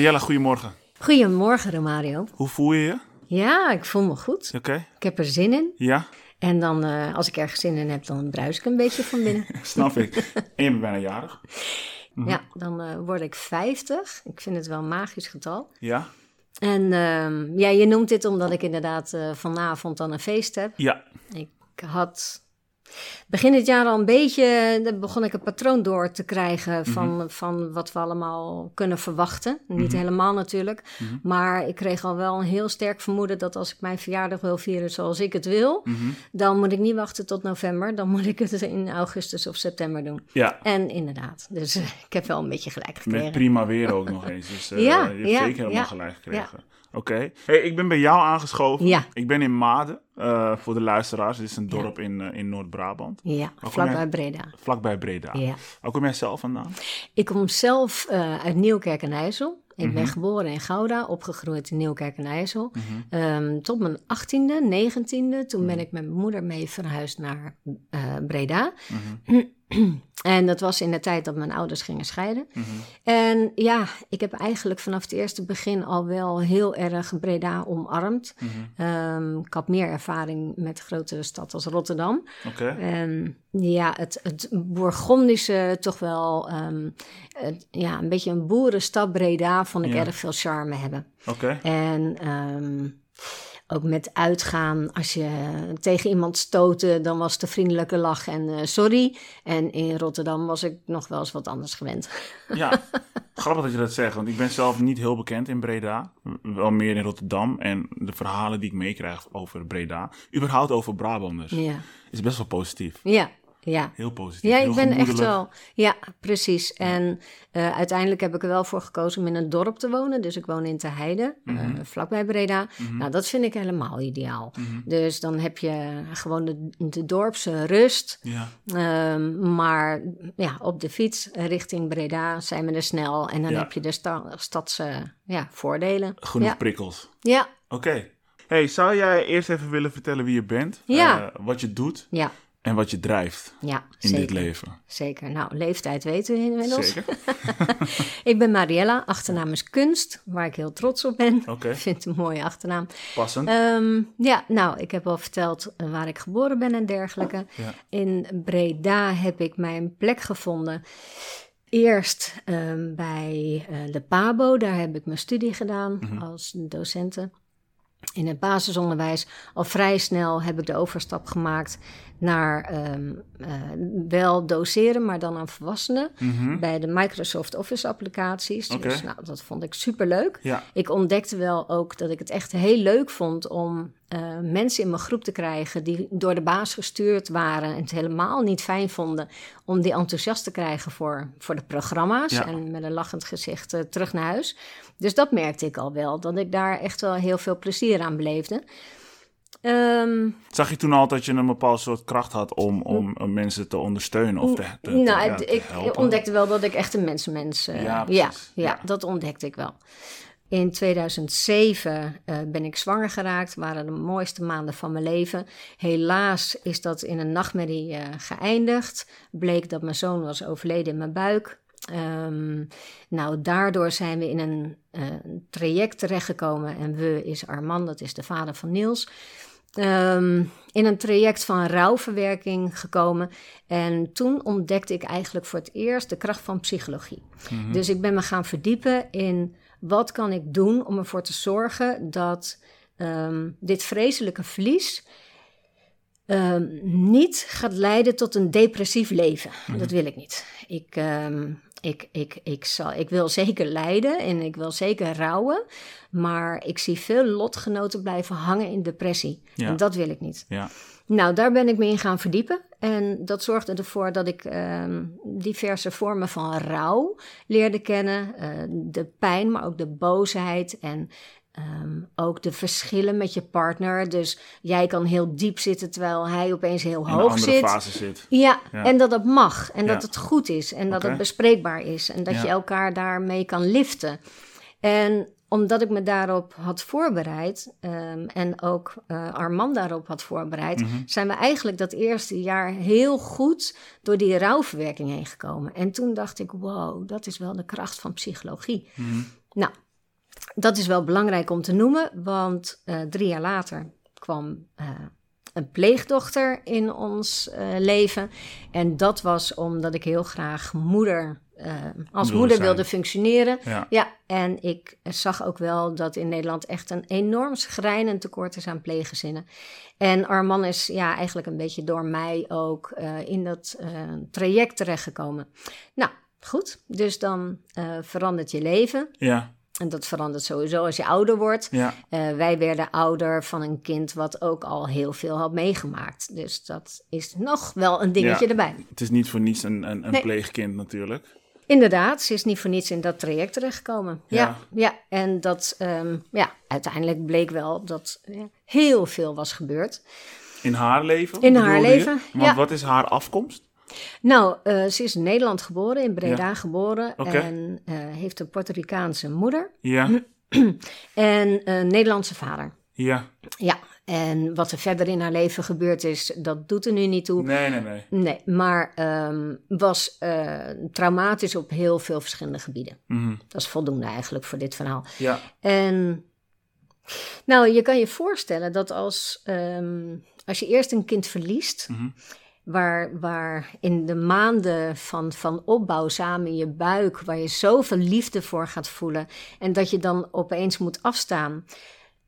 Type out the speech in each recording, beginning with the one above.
Mariella, goedemorgen. Goedemorgen, Romario. Hoe voel je je? Ja, ik voel me goed. Oké. Ik heb er zin in. Ja, En dan, eh, als ik ergens zin in heb, dan bruis ik een beetje van binnen. snap ik. En je bent bijna jarig. Ja, dan eh, word ik 50. Ik vind het wel een magisch getal. Ja? En ehm, ja, je noemt dit omdat ik inderdaad eh, vanavond dan een feest heb. Ja. Ik had begin dit jaar al een beetje, dan begon ik een patroon door te krijgen van, van wat we allemaal kunnen verwachten. Niet helemaal natuurlijk, maar ik kreeg al wel een heel sterk vermoeden dat als ik mijn verjaardag wil vieren zoals ik het wil, dan moet ik niet wachten tot november, dan moet ik het in augustus of september doen. Ja. En inderdaad, dus eh, ik heb wel een beetje gelijk Met gekregen. prima weer ook nog eens. Dus eh, Ja, je hebt ja, zeker helemaal ja, gelijk gekregen. Oké. Hey, ik ben bij jou aangeschoven. Ja. Ik ben in Maden, eh, voor de luisteraars. Dit is een dorp in, eh, in Noord-Brabant. Ja, vlakbij? Breda. Vlakbij Breda. Ja. Waar kom jij zelf vandaan? Ik kom zelf eh, uit Nieuwkerk en IJssel. Ik Mhm. ben geboren in Gouda, opgegroeid in Nieuwkerk en IJssel. Ehm, tot mijn 18e, 19e, toen ben ik met mijn moeder mee verhuisd naar Breda. en dat was in de tijd dat mijn ouders gingen scheiden. En ja, ik heb eigenlijk vanaf het eerste begin al wel heel erg Breda omarmd. Ehm, ik had meer ervaring met een grote stad als Rotterdam. En ja, het, het Bourgondische toch wel, ehm, het- ja, een beetje een boerenstad Breda vond ik Ja. erg veel charme hebben. Oké. En ehm, ook met uitgaan, als je tegen iemand stootte, dan was de vriendelijke lach en eh, sorry. En in Rotterdam was ik nog wel eens wat anders gewend. Ja, grappig dat je dat zegt, want ik ben zelf niet heel bekend in Breda. Wel meer in Rotterdam. En de verhalen die ik meekrijg over Breda, überhaupt over Brabanders, Ja, is best wel positief. ja, ja. Heel positief. Ja, heel ik ben echt wel. Ja, precies. En eh, uiteindelijk heb ik er wel voor gekozen om in een dorp te wonen. Dus ik woon in Terheide, eh, Mhm. vlakbij Breda. Nou, dat vind ik helemaal ideaal. Mhm. Dus dan heb je gewoon de, de dorpse rust. Ja, Ehm, maar ja, op de fiets richting Breda zijn we er snel. En dan Ja. heb je de sta stadse ja, voordelen. genoeg prikkels. Ja, Oké. Hey, zou jij eerst even willen vertellen wie je bent? Ja. eh, wat je doet ja, en wat je drijft ja. in zeker. dit leven? Zeker. Nou, leeftijd weten we inmiddels. Zeker. Ik ben Mariella, achternaam is Kunst, waar ik heel trots op ben. Oké. Ik vind het een mooie achternaam. Passend. Ehm, ja, nou, ik heb al verteld eh, waar ik geboren ben en dergelijke. Ja. In Breda heb ik mijn plek gevonden. Eerst ehm, bij eh, de PABO, daar heb ik mijn studie gedaan Mhm. als docenten. In het basisonderwijs al vrij snel heb ik de overstap gemaakt naar ehm, eh, wel doseren, maar dan aan volwassenen. Mhm. Bij de Microsoft Office applicaties. Dus nou, dat vond ik superleuk. Ja, Ik ontdekte wel ook dat ik het echt heel leuk vond om eh, mensen in mijn groep te krijgen die door de baas gestuurd waren en het helemaal niet fijn vonden om die enthousiast te krijgen voor, voor de programma's Ja. en met een lachend gezicht eh, terug naar huis. Dus dat merkte ik al wel, dat ik daar echt wel heel veel plezier aan beleefde. Ehm, Zag je toen al dat je een bepaald soort kracht had om, om eh, mensen te ondersteunen of te, te, te- nou, ja, het- te ik ontdekte wel dat ik echt een mensenmens... eh, Ja, ja, precies. ja, Ja. dat ontdekte ik wel. In 2007 eh, ben ik zwanger geraakt. waren de mooiste maanden van mijn leven. Helaas is dat in een nachtmerrie eh, geëindigd. Bleek dat mijn zoon was overleden in mijn buik. Ehm, nou, daardoor zijn we in een eh, traject terechtgekomen. En we is Armand, dat is de vader van Niels. Ehm, in een traject van rouwverwerking gekomen. En toen ontdekte ik eigenlijk voor het eerst de kracht van psychologie. Dus ik ben me gaan verdiepen in wat kan ik doen om ervoor te zorgen dat ehm, dit vreselijke verlies ehm, niet gaat leiden tot een depressief leven. Dat wil ik niet. Ik, ehm, ik, ik, ik, zal, ik wil zeker lijden en ik wil zeker rouwen. Maar ik zie veel lotgenoten blijven hangen in depressie. Ja. En dat wil ik niet. Ja, Nou, daar ben ik me in gaan verdiepen. En dat zorgde ervoor dat ik ehm, diverse vormen van rouw leerde kennen. Eh, de pijn, maar ook de boosheid en ehm, ook de verschillen met je partner. Dus jij kan heel diep zitten terwijl hij opeens heel in een hoog andere zit. fase zit. Ja, Ja. en dat het mag en dat het goed is en dat het bespreekbaar is en dat Ja. je elkaar daarmee kan liften. En omdat ik me daarop had voorbereid ehm, en ook eh, Armand daarop had voorbereid, Mhm. zijn we eigenlijk dat eerste jaar heel goed door die rouwverwerking heen gekomen. En toen dacht ik, wow, dat is wel de kracht van psychologie. Mhm. Nou, dat is wel belangrijk om te noemen, want uh, drie jaar later kwam uh, een pleegdochter in ons uh, leven. En dat was omdat ik heel graag moeder uh, als moeder zijn. wilde functioneren. Ja. en ik zag ook wel dat in Nederland echt een enorm schrijnend tekort is aan pleeggezinnen. En Arman is ja, eigenlijk een beetje door mij ook uh, in dat uh, traject terechtgekomen. Nou, goed. Dus dan uh, verandert je leven. Ja. En dat verandert sowieso als je ouder wordt. Ja. Uh, wij werden ouder van een kind wat ook al heel veel had meegemaakt. Dus dat is nog wel een dingetje Ja. erbij. Het is niet voor niets een, een, een Nee. pleegkind natuurlijk. Inderdaad, ze is niet voor niets in dat traject terechtgekomen. Ja, Ja. ja, en dat, ehm, ja, uiteindelijk bleek wel dat er heel veel was gebeurd. In haar leven? In haar je? leven, Want ja. wat is haar afkomst? Nou, eh, ze is in Nederland geboren, in Breda Ja. geboren. En eh, heeft een Puerto Ricaanse moeder Ja. en een Nederlandse vader. Ja. Ja, en wat er verder in haar leven gebeurd is, dat doet er nu niet toe. Nee, nee, nee. Nee, maar ehm, was eh, traumatisch op heel veel verschillende gebieden. Mhm. Dat is voldoende eigenlijk voor dit verhaal. Ja. En nou, je kan je voorstellen dat als, ehm, als je eerst een kind verliest, Mhm. waar, waar in de maanden van, van opbouw samen in je buik, waar je zoveel liefde voor gaat voelen, en dat je dan opeens moet afstaan,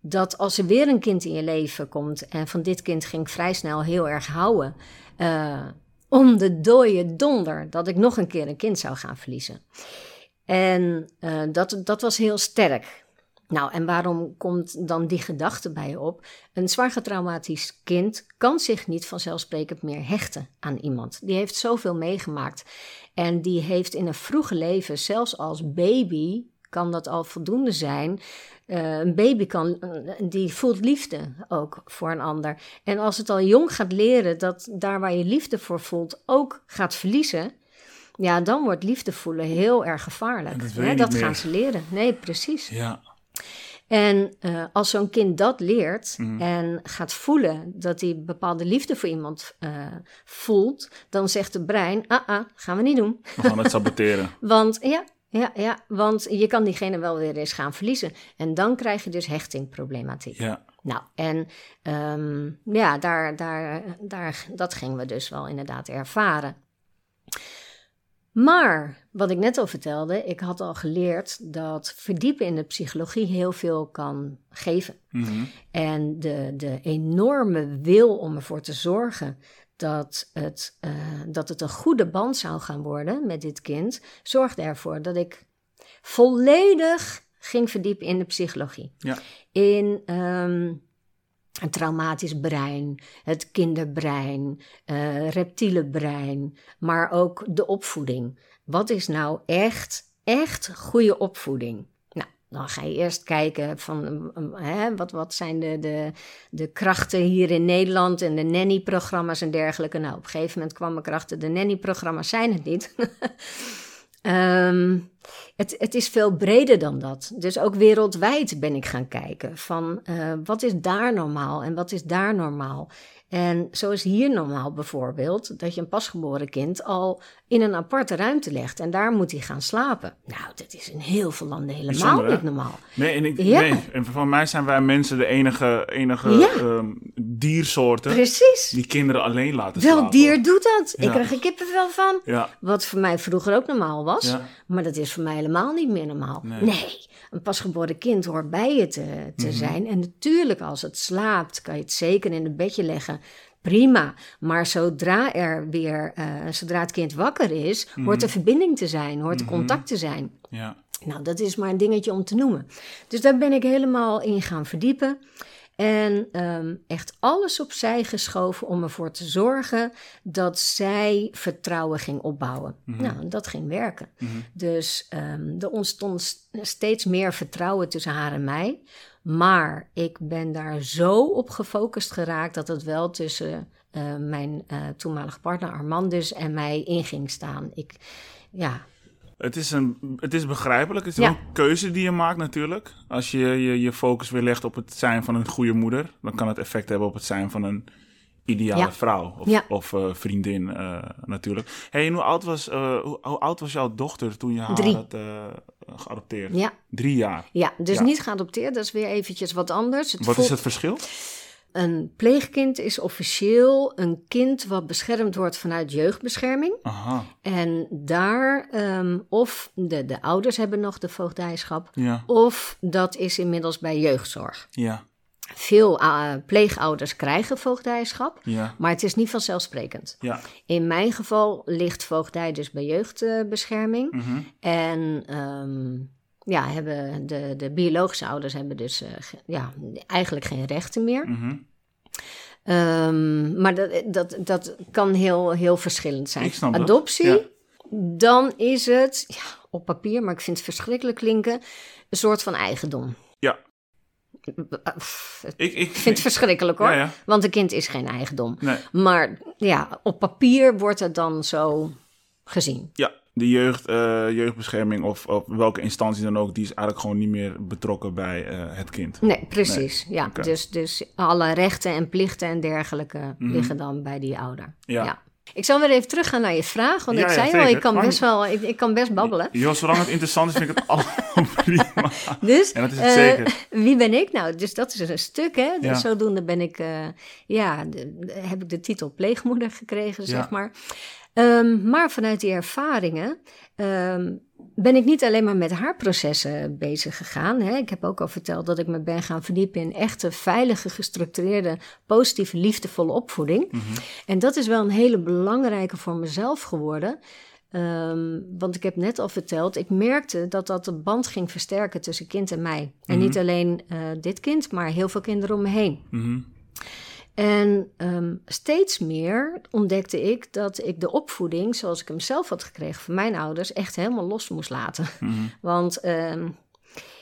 dat als er weer een kind in je leven komt, en van dit kind ging ik vrij snel heel erg houden, eh, om de dode donder dat ik nog een keer een kind zou gaan verliezen. En eh, dat, dat was heel sterk. Nou, en waarom komt dan die gedachte bij je op? Een zwaar getraumatisch kind kan zich niet vanzelfsprekend meer hechten aan iemand. Die heeft zoveel meegemaakt. En die heeft in een vroege leven, zelfs als baby, kan dat al voldoende zijn. Uh, een baby kan, die voelt liefde ook voor een ander. En als het al jong gaat leren dat daar waar je liefde voor voelt ook gaat verliezen, ja, dan wordt liefde voelen heel erg gevaarlijk. Dat gaan ze leren. Nee, precies. Ja. En uh, als zo'n kind dat leert Mhm. en gaat voelen dat hij bepaalde liefde voor iemand uh, voelt, dan zegt het brein: ah, ah, gaan we niet doen. We gaan het saboteren. Want ja, ja, ja, want je kan diegene wel weer eens gaan verliezen. En dan krijg je dus hechtingproblematiek. Ja. Nou, en um, ja, daar, daar, daar, dat gingen we dus wel inderdaad ervaren. Maar wat ik net al vertelde, ik had al geleerd dat verdiepen in de psychologie heel veel kan geven. Mhm. En de, de enorme wil om ervoor te zorgen dat het, uh, dat het een goede band zou gaan worden met dit kind, zorgde ervoor dat ik volledig ging verdiepen in de psychologie. Ja. In um, het traumatisch brein, het kinderbrein, uh, reptiele brein, maar ook de opvoeding. Wat is nou echt, echt goede opvoeding? Dan ga je eerst kijken van um, hè, wat, wat zijn de, de, de krachten hier in Nederland en de nanny-programma's en dergelijke. Nou, op een gegeven moment kwam ik erachter, de nanny-programma's zijn het niet. um, het, het, is veel breder dan dat. Dus ook wereldwijd ben ik gaan kijken van uh, wat is daar normaal en wat is daar normaal. En zo is hier normaal bijvoorbeeld dat je een pasgeboren kind al in een aparte ruimte legt en daar moet hij gaan slapen. Nou, dat is in heel veel landen helemaal Bijzonder, niet normaal. Nee, en, ik, Ja. nee, en voor mij zijn wij mensen de enige, enige Ja. ehm, diersoorten Precies. die kinderen alleen laten Welk slapen. dier doet dat? Ik krijg er kippenvel van. Ja, Wat voor mij vroeger ook normaal was. Maar dat is voor mij helemaal niet meer normaal. Nee. Nee, een pasgeboren kind hoort bij je te, te Mhm. zijn. En natuurlijk, als het slaapt, kan je het zeker in het bedje leggen. Prima. Maar zodra er weer, eh, zodra het kind wakker is, hoort er verbinding te zijn, hoort er Mhm. contact te zijn. ja. Nou, dat is maar een dingetje om te noemen. Dus daar ben ik helemaal in gaan verdiepen. En ehm, echt alles opzij geschoven om ervoor te zorgen dat zij vertrouwen ging opbouwen. Mhm. Nou, dat ging werken. Mhm. Dus ehm, er ontstond steeds meer vertrouwen tussen haar en mij. Maar ik ben daar zo op gefocust geraakt dat het wel tussen eh, mijn eh, toenmalige partner Armand dus en mij in ging staan. Ik, ja, Het is, een, het is begrijpelijk. Het is Ja. wel een keuze die je maakt natuurlijk. Als je, je je focus weer legt op het zijn van een goede moeder... dan kan het effect hebben op het zijn van een ideale Ja. vrouw of, Ja. of eh, vriendin eh, natuurlijk. Hey, en hoe oud, was, eh, hoe, hoe oud was jouw dochter toen je haar Drie. had, geadopteerd. Ja, Drie jaar. ja dus niet geadopteerd, dat is weer eventjes wat anders. Het Wat is het verschil? Een pleegkind is officieel een kind wat beschermd wordt vanuit jeugdbescherming. Aha, En daar, ehm, of de, de ouders hebben nog de voogdijschap, ja, of dat is inmiddels bij jeugdzorg. ja, Veel eh, pleegouders krijgen voogdijschap, ja, maar het is niet vanzelfsprekend. ja. In mijn geval ligt voogdij dus bij jeugdbescherming. Mhm. En ehm, ja, hebben de, de biologische ouders hebben dus eh, ge- ja, eigenlijk geen rechten meer. Mhm. Ehm, maar dat, dat, dat kan heel, heel verschillend zijn. Adoptie, ja. dan is het ja, op papier, maar ik vind het verschrikkelijk klinken, een soort van eigendom. Ja. Pff, Ik, ik vind het verschrikkelijk hoor, ja. want een kind is geen eigendom. Nee. Maar ja, op papier wordt het dan zo gezien. Ja, de jeugd, eh, jeugdbescherming of, of welke instantie dan ook, die is eigenlijk gewoon niet meer betrokken bij eh, het kind. Nee, precies. Ja, dus, dus alle rechten en plichten en dergelijke liggen dan bij die ouder. Mhm. Ja. Ik zal weer even teruggaan naar je vraag, want Ja, ik ja, zei al, zeker. ik kan best wel, ik, ik kan best babbelen. Jo, zolang het interessant is, vind ik het allemaal prima. Dus, En dat is het eh, zeker. wie ben ik nou? Dus dat is een stuk, hè? Dus Ja. zodoende ben ik, eh, ja, de- heb ik de titel pleegmoeder gekregen, zeg Ja. maar. Ehm, maar vanuit die ervaringen ehm, ben ik niet alleen maar met haar processen bezig gegaan. Hè. Ik heb ook al verteld dat ik me ben gaan verdiepen in echte, veilige, gestructureerde, positieve, liefdevolle opvoeding. Mhm. En dat is wel een hele belangrijke voor mezelf geworden. Ehm, want ik heb net al verteld, ik merkte dat dat de band ging versterken tussen kind en mij. En niet alleen eh, dit kind, maar heel veel kinderen om me heen. Mhm. En ehm, steeds meer ontdekte ik dat ik de opvoeding, zoals ik hem zelf had gekregen van mijn ouders, echt helemaal los moest laten. Mhm. Want ehm,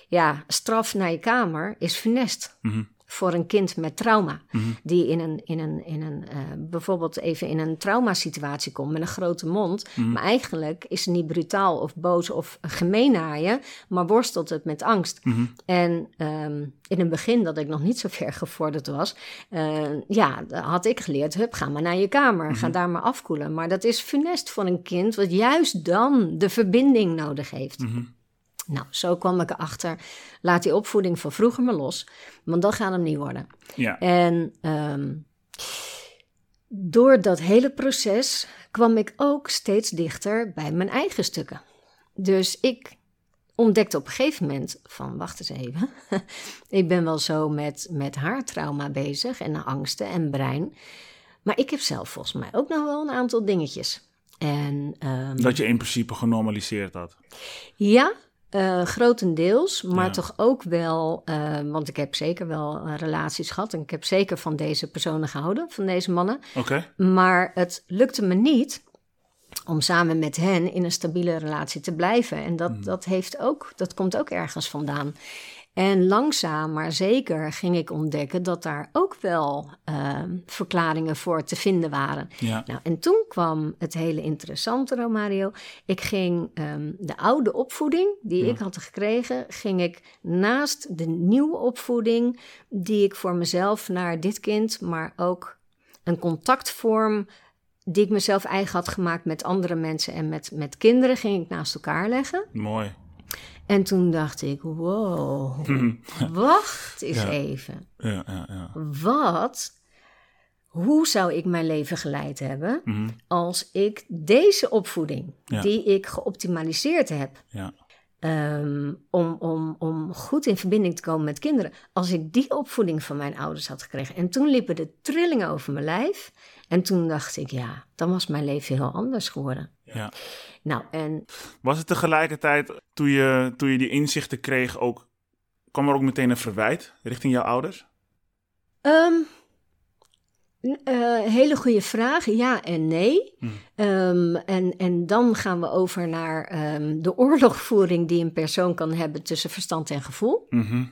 ja, straf naar je kamer is funest. Mhm. Voor een kind met trauma, Mhm. die in een, in een, in een eh, bijvoorbeeld even in een traumasituatie komt met een grote mond. Mhm. Maar eigenlijk is ze niet brutaal of boos of gemeen naar je, maar worstelt het met angst. Mhm. En ehm, in het begin, dat ik nog niet zo ver gevorderd was, eh, ja, had ik geleerd, hup, ga maar naar je kamer, ga daar maar afkoelen. Maar dat is funest voor een kind, wat juist dan de verbinding nodig heeft. Nou, zo kwam ik erachter, laat die opvoeding van vroeger maar los, want dat gaat hem niet worden. Ja. En ehm, door dat hele proces kwam ik ook steeds dichter bij mijn eigen stukken. Dus ik ontdekte op een gegeven moment van, wacht eens even, ik ben wel zo met, met haar trauma bezig en angsten en brein, maar ik heb zelf volgens mij ook nog wel een aantal dingetjes. En ehm, Dat je in principe genormaliseerd had. ja, eh, grotendeels, maar Ja. toch ook wel, eh, want ik heb zeker wel eh, relaties gehad en ik heb zeker van deze personen gehouden, van deze mannen. Oké. Maar het lukte me niet om samen met hen in een stabiele relatie te blijven. En dat, dat, heeft ook, dat komt ook ergens vandaan. En langzaam, maar zeker, ging ik ontdekken dat daar ook wel eh, verklaringen voor te vinden waren. Ja. Nou, en toen kwam het hele interessante, Romario. Ik ging ehm, de oude opvoeding die Ja. ik had gekregen, ging ik naast de nieuwe opvoeding die ik voor mezelf naar dit kind, maar ook een contactvorm die ik mezelf eigen had gemaakt met andere mensen en met, met kinderen, ging ik naast elkaar leggen. Mooi. En toen dacht ik, wow, wacht eens Ja. even. Ja, ja, ja. Wat, hoe zou ik mijn leven geleid hebben Mhm. als ik deze opvoeding, die ik geoptimaliseerd heb, Ja. ehm, om, om, om goed in verbinding te komen met kinderen, als ik die opvoeding van mijn ouders had gekregen. En toen liepen de trillingen over mijn lijf. En toen dacht ik, ja, dan was mijn leven heel anders geworden. Ja. Nou, en Was het tegelijkertijd, toen je, toen je die inzichten kreeg, ook, kwam er ook meteen een verwijt richting jouw ouders? Eh, hele goede vraag, ja en nee. Hmm. Ehm, en, en dan gaan we over naar ehm, de oorlogvoering die een persoon kan hebben tussen verstand en gevoel. Mhm.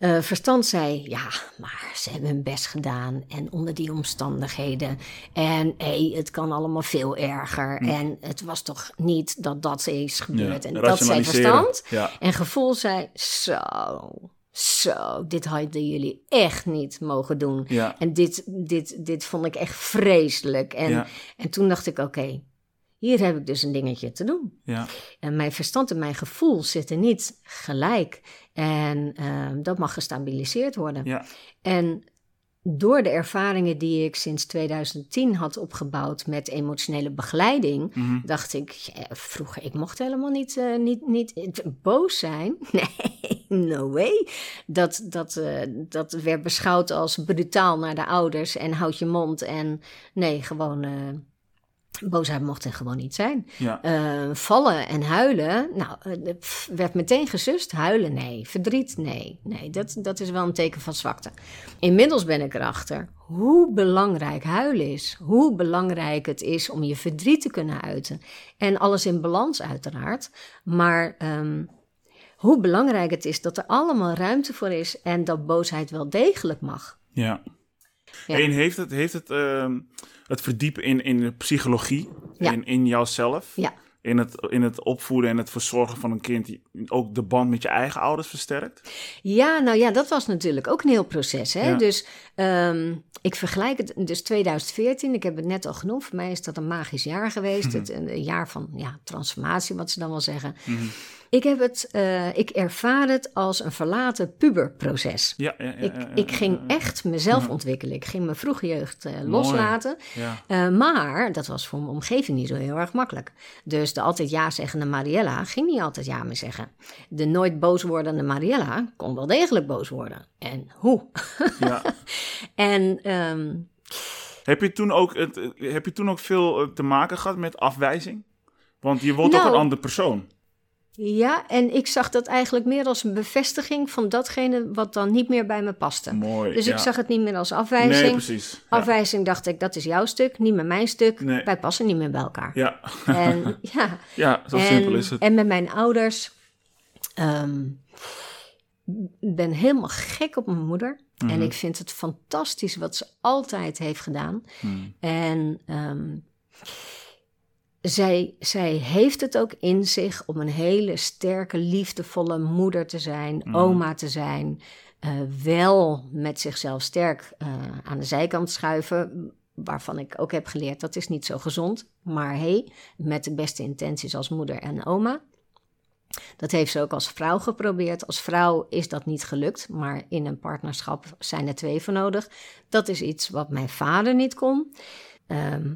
Eh, verstand zei, ja, maar ze hebben hun best gedaan en onder die omstandigheden. En hey, het kan allemaal veel erger. En het was toch niet dat dat is gebeurd. en dat zei verstand. Ja. En gevoel zei, zo, zo, dit hadden jullie echt niet mogen doen. Ja. En dit, dit, dit vond ik echt vreselijk. En, en toen dacht ik, oké, hier heb ik dus een dingetje te doen. Ja. En mijn verstand en mijn gevoel zitten niet gelijk. En ehm, dat mag gestabiliseerd worden. Ja. En door de ervaringen die ik sinds 2010 had opgebouwd met emotionele begeleiding, Mhm. dacht ik, ja, vroeger, ik mocht helemaal niet, eh, niet, niet boos zijn. Nee, no way. Dat, dat, eh, dat werd beschouwd als brutaal naar de ouders en houd je mond. En nee, gewoon, eh, boosheid mocht er gewoon niet zijn. Ja. Eh, vallen en huilen, nou, eh, pff, werd meteen gesust. Huilen, nee. Verdriet, nee. Nee, dat, dat is wel een teken van zwakte. Inmiddels ben ik erachter hoe belangrijk huilen is. Hoe belangrijk het is om je verdriet te kunnen uiten. En alles in balans, uiteraard. Maar ehm, hoe belangrijk het is dat er allemaal ruimte voor is en dat boosheid wel degelijk mag. Ja. Ja. En heeft het, heeft het, ehm, het verdiepen in, in de psychologie, Ja. in, in jouzelf, Ja. in, het, in het opvoeden en het verzorgen van een kind, die ook de band met je eigen ouders versterkt? Ja, nou ja, dat was natuurlijk ook een heel proces. Hè? Ja. Dus ehm, ik vergelijk het, dus 2014, ik heb het net al genoemd, voor mij is dat een magisch jaar geweest. het, een, een jaar van ja, transformatie, wat ze dan wel zeggen. Mhm. Ik, heb het, eh, ik ervaar het als een verlaten puberproces. Ja, ja, ja, Ik, ik ging echt mezelf ontwikkelen. Ik ging mijn vroege jeugd eh, loslaten. Eh, maar dat was voor mijn omgeving niet zo heel erg makkelijk. Dus de altijd ja zeggende Mariella ging niet altijd ja meer zeggen. De nooit boos wordende Mariella kon wel degelijk boos worden. En hoe? ja. En ehm, Heb je toen ook, heb je toen ook veel te maken gehad met afwijzing? Want je wordt ook Nou, een andere persoon. Ja, en ik zag dat eigenlijk meer als een bevestiging van datgene wat dan niet meer bij me paste. Mooi. Dus ja. ik zag het niet meer als Nee, afwijzing. precies. Ja. afwijzing dacht ik, dat is jouw stuk, niet meer mijn stuk. Nee. Wij passen niet meer bij elkaar. Ja, En ja, ja zo en, simpel is het. En met mijn ouders. ehm ben helemaal gek op mijn moeder. Mhm. En ik vind het fantastisch wat ze altijd heeft gedaan. Hmm. En ehm, zij, zij heeft het ook in zich om een hele sterke, liefdevolle moeder te zijn, Mhm. oma te zijn. eh, wel met zichzelf sterk eh, aan de zijkant schuiven. Waarvan ik ook heb geleerd dat is niet zo gezond. Maar hey, met de beste intenties als moeder en oma. Dat heeft ze ook als vrouw geprobeerd. Als vrouw is dat niet gelukt, maar in een partnerschap zijn er twee voor nodig. Dat is iets wat mijn vader niet kon. Ehm,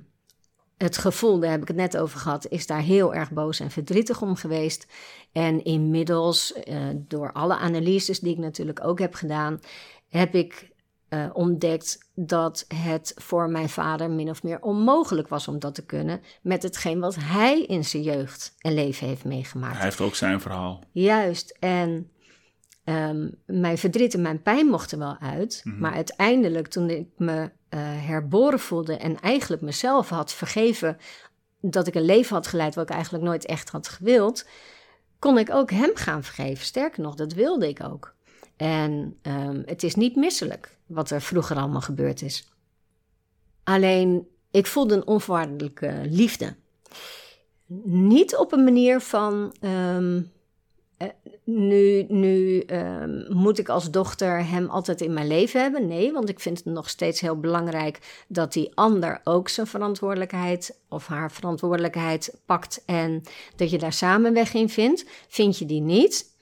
het gevoel, daar heb ik het net over gehad, is daar heel erg boos en verdrietig om geweest. En inmiddels, eh, door alle analyses die ik natuurlijk ook heb gedaan, heb ik eh, ontdekt dat het voor mijn vader min of meer onmogelijk was om dat te kunnen met hetgeen wat hij in zijn jeugd en leven heeft meegemaakt. Hij heeft ook zijn verhaal. Juist. En ehm, mijn verdriet en mijn pijn mochten wel uit. Maar uiteindelijk, toen ik me eh, herboren voelde en eigenlijk mezelf had vergeven dat ik een leven had geleid wat ik eigenlijk nooit echt had gewild, kon ik ook hem gaan vergeven. Sterker nog, dat wilde ik ook. En ehm, het is niet misselijk wat er vroeger allemaal gebeurd is. Alleen, ik voelde een onvoorwaardelijke liefde. Niet op een manier van. ehm, eh, nu nu ehm, moet ik als dochter hem altijd in mijn leven hebben. Nee, want ik vind het nog steeds heel belangrijk dat die ander ook zijn verantwoordelijkheid of haar verantwoordelijkheid pakt en dat je daar samen weg in vindt. Vind je die niet?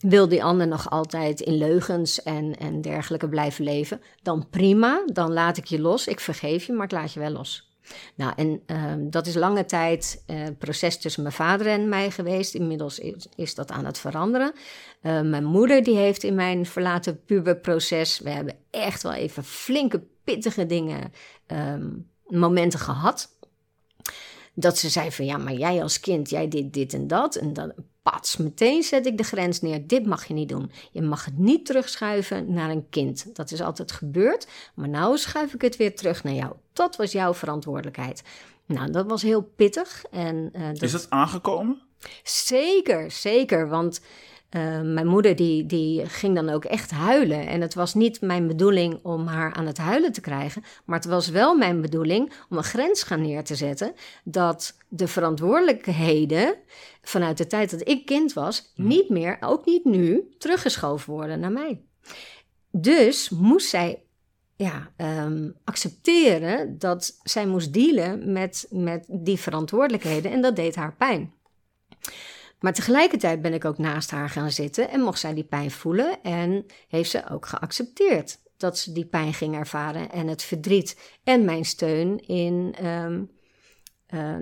Wil die ander nog altijd in leugens en, en dergelijke blijven leven? Dan prima, dan laat ik je los. Ik vergeef je, maar ik laat je wel los. Nou, en ehm, dat is lange tijd eh proces tussen mijn vader en mij geweest. Inmiddels is, dat aan het veranderen. Eh, mijn moeder die heeft in mijn verlaten puberproces... we hebben echt wel even flinke, pittige dingen, ehm, momenten gehad. Dat ze zei van, ja, maar jij als kind, jij deed dit en dat. En dan, pats, meteen zet ik de grens neer. Dit mag je niet doen. Je mag het niet terugschuiven naar een kind. Dat is altijd gebeurd. Maar nou schuif ik het weer terug naar jou. Dat was jouw verantwoordelijkheid. Nou, dat was heel pittig. En, eh, dat... Is het aangekomen? Zeker, zeker. Want eh, mijn moeder die, die ging dan ook echt huilen. En het was niet mijn bedoeling om haar aan het huilen te krijgen. Maar het was wel mijn bedoeling om een grens gaan neer te zetten. Dat de verantwoordelijkheden vanuit de tijd dat ik kind was, niet meer, ook niet nu, teruggeschoven worden naar mij. Dus moest zij ja, ehm, accepteren dat zij moest dealen met, met die verantwoordelijkheden en dat deed haar pijn. Maar tegelijkertijd ben ik ook naast haar gaan zitten en mocht zij die pijn voelen en heeft ze ook geaccepteerd dat ze die pijn ging ervaren en het verdriet en mijn steun in, ehm, eh,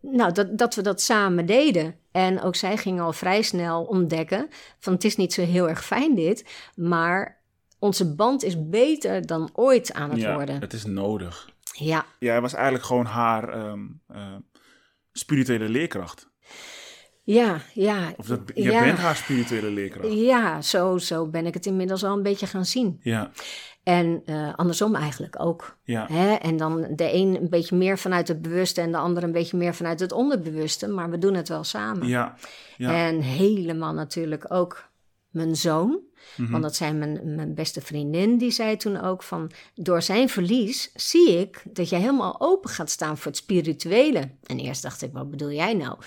nou, dat, dat we dat samen deden. En ook zij ging al vrij snel ontdekken van het is niet zo heel erg fijn dit, maar onze band is beter dan ooit aan het ja, worden. het is nodig. Ja, Jij was eigenlijk gewoon haar ehm, eh, spirituele leerkracht. Ja, ja. Of dat, ja. bent haar spirituele leerkracht. Ja, zo, zo ben ik het inmiddels al een beetje gaan zien. Ja, En eh, andersom eigenlijk ook. ja, Hè? En dan de een een beetje meer vanuit het bewuste en de ander een beetje meer vanuit het onderbewuste. Maar we doen het wel samen. ja, ja. En helemaal natuurlijk ook mijn zoon. Mhm. Want dat zei mijn, mijn beste vriendin, die zei toen ook van... door zijn verlies zie ik dat jij helemaal open gaat staan voor het spirituele. En eerst dacht ik, wat bedoel jij nou?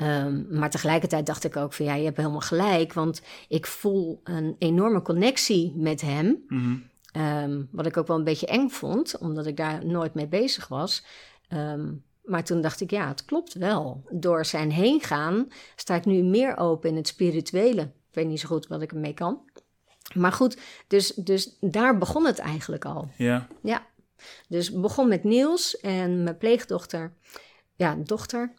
Ehm, maar tegelijkertijd dacht ik ook van, ja, je hebt helemaal gelijk. Want ik voel een enorme connectie met hem. Mhm. Ehm, wat ik ook wel een beetje eng vond, omdat ik daar nooit mee bezig was. Ehm, maar toen dacht ik, ja, het klopt wel. Door zijn heen gaan sta ik nu meer open in het spirituele. Ik weet niet zo goed wat ik ermee kan. Maar goed, dus, dus daar begon het eigenlijk al. ja, Ja, dus begon met Niels en mijn pleegdochter. Ja, dochter.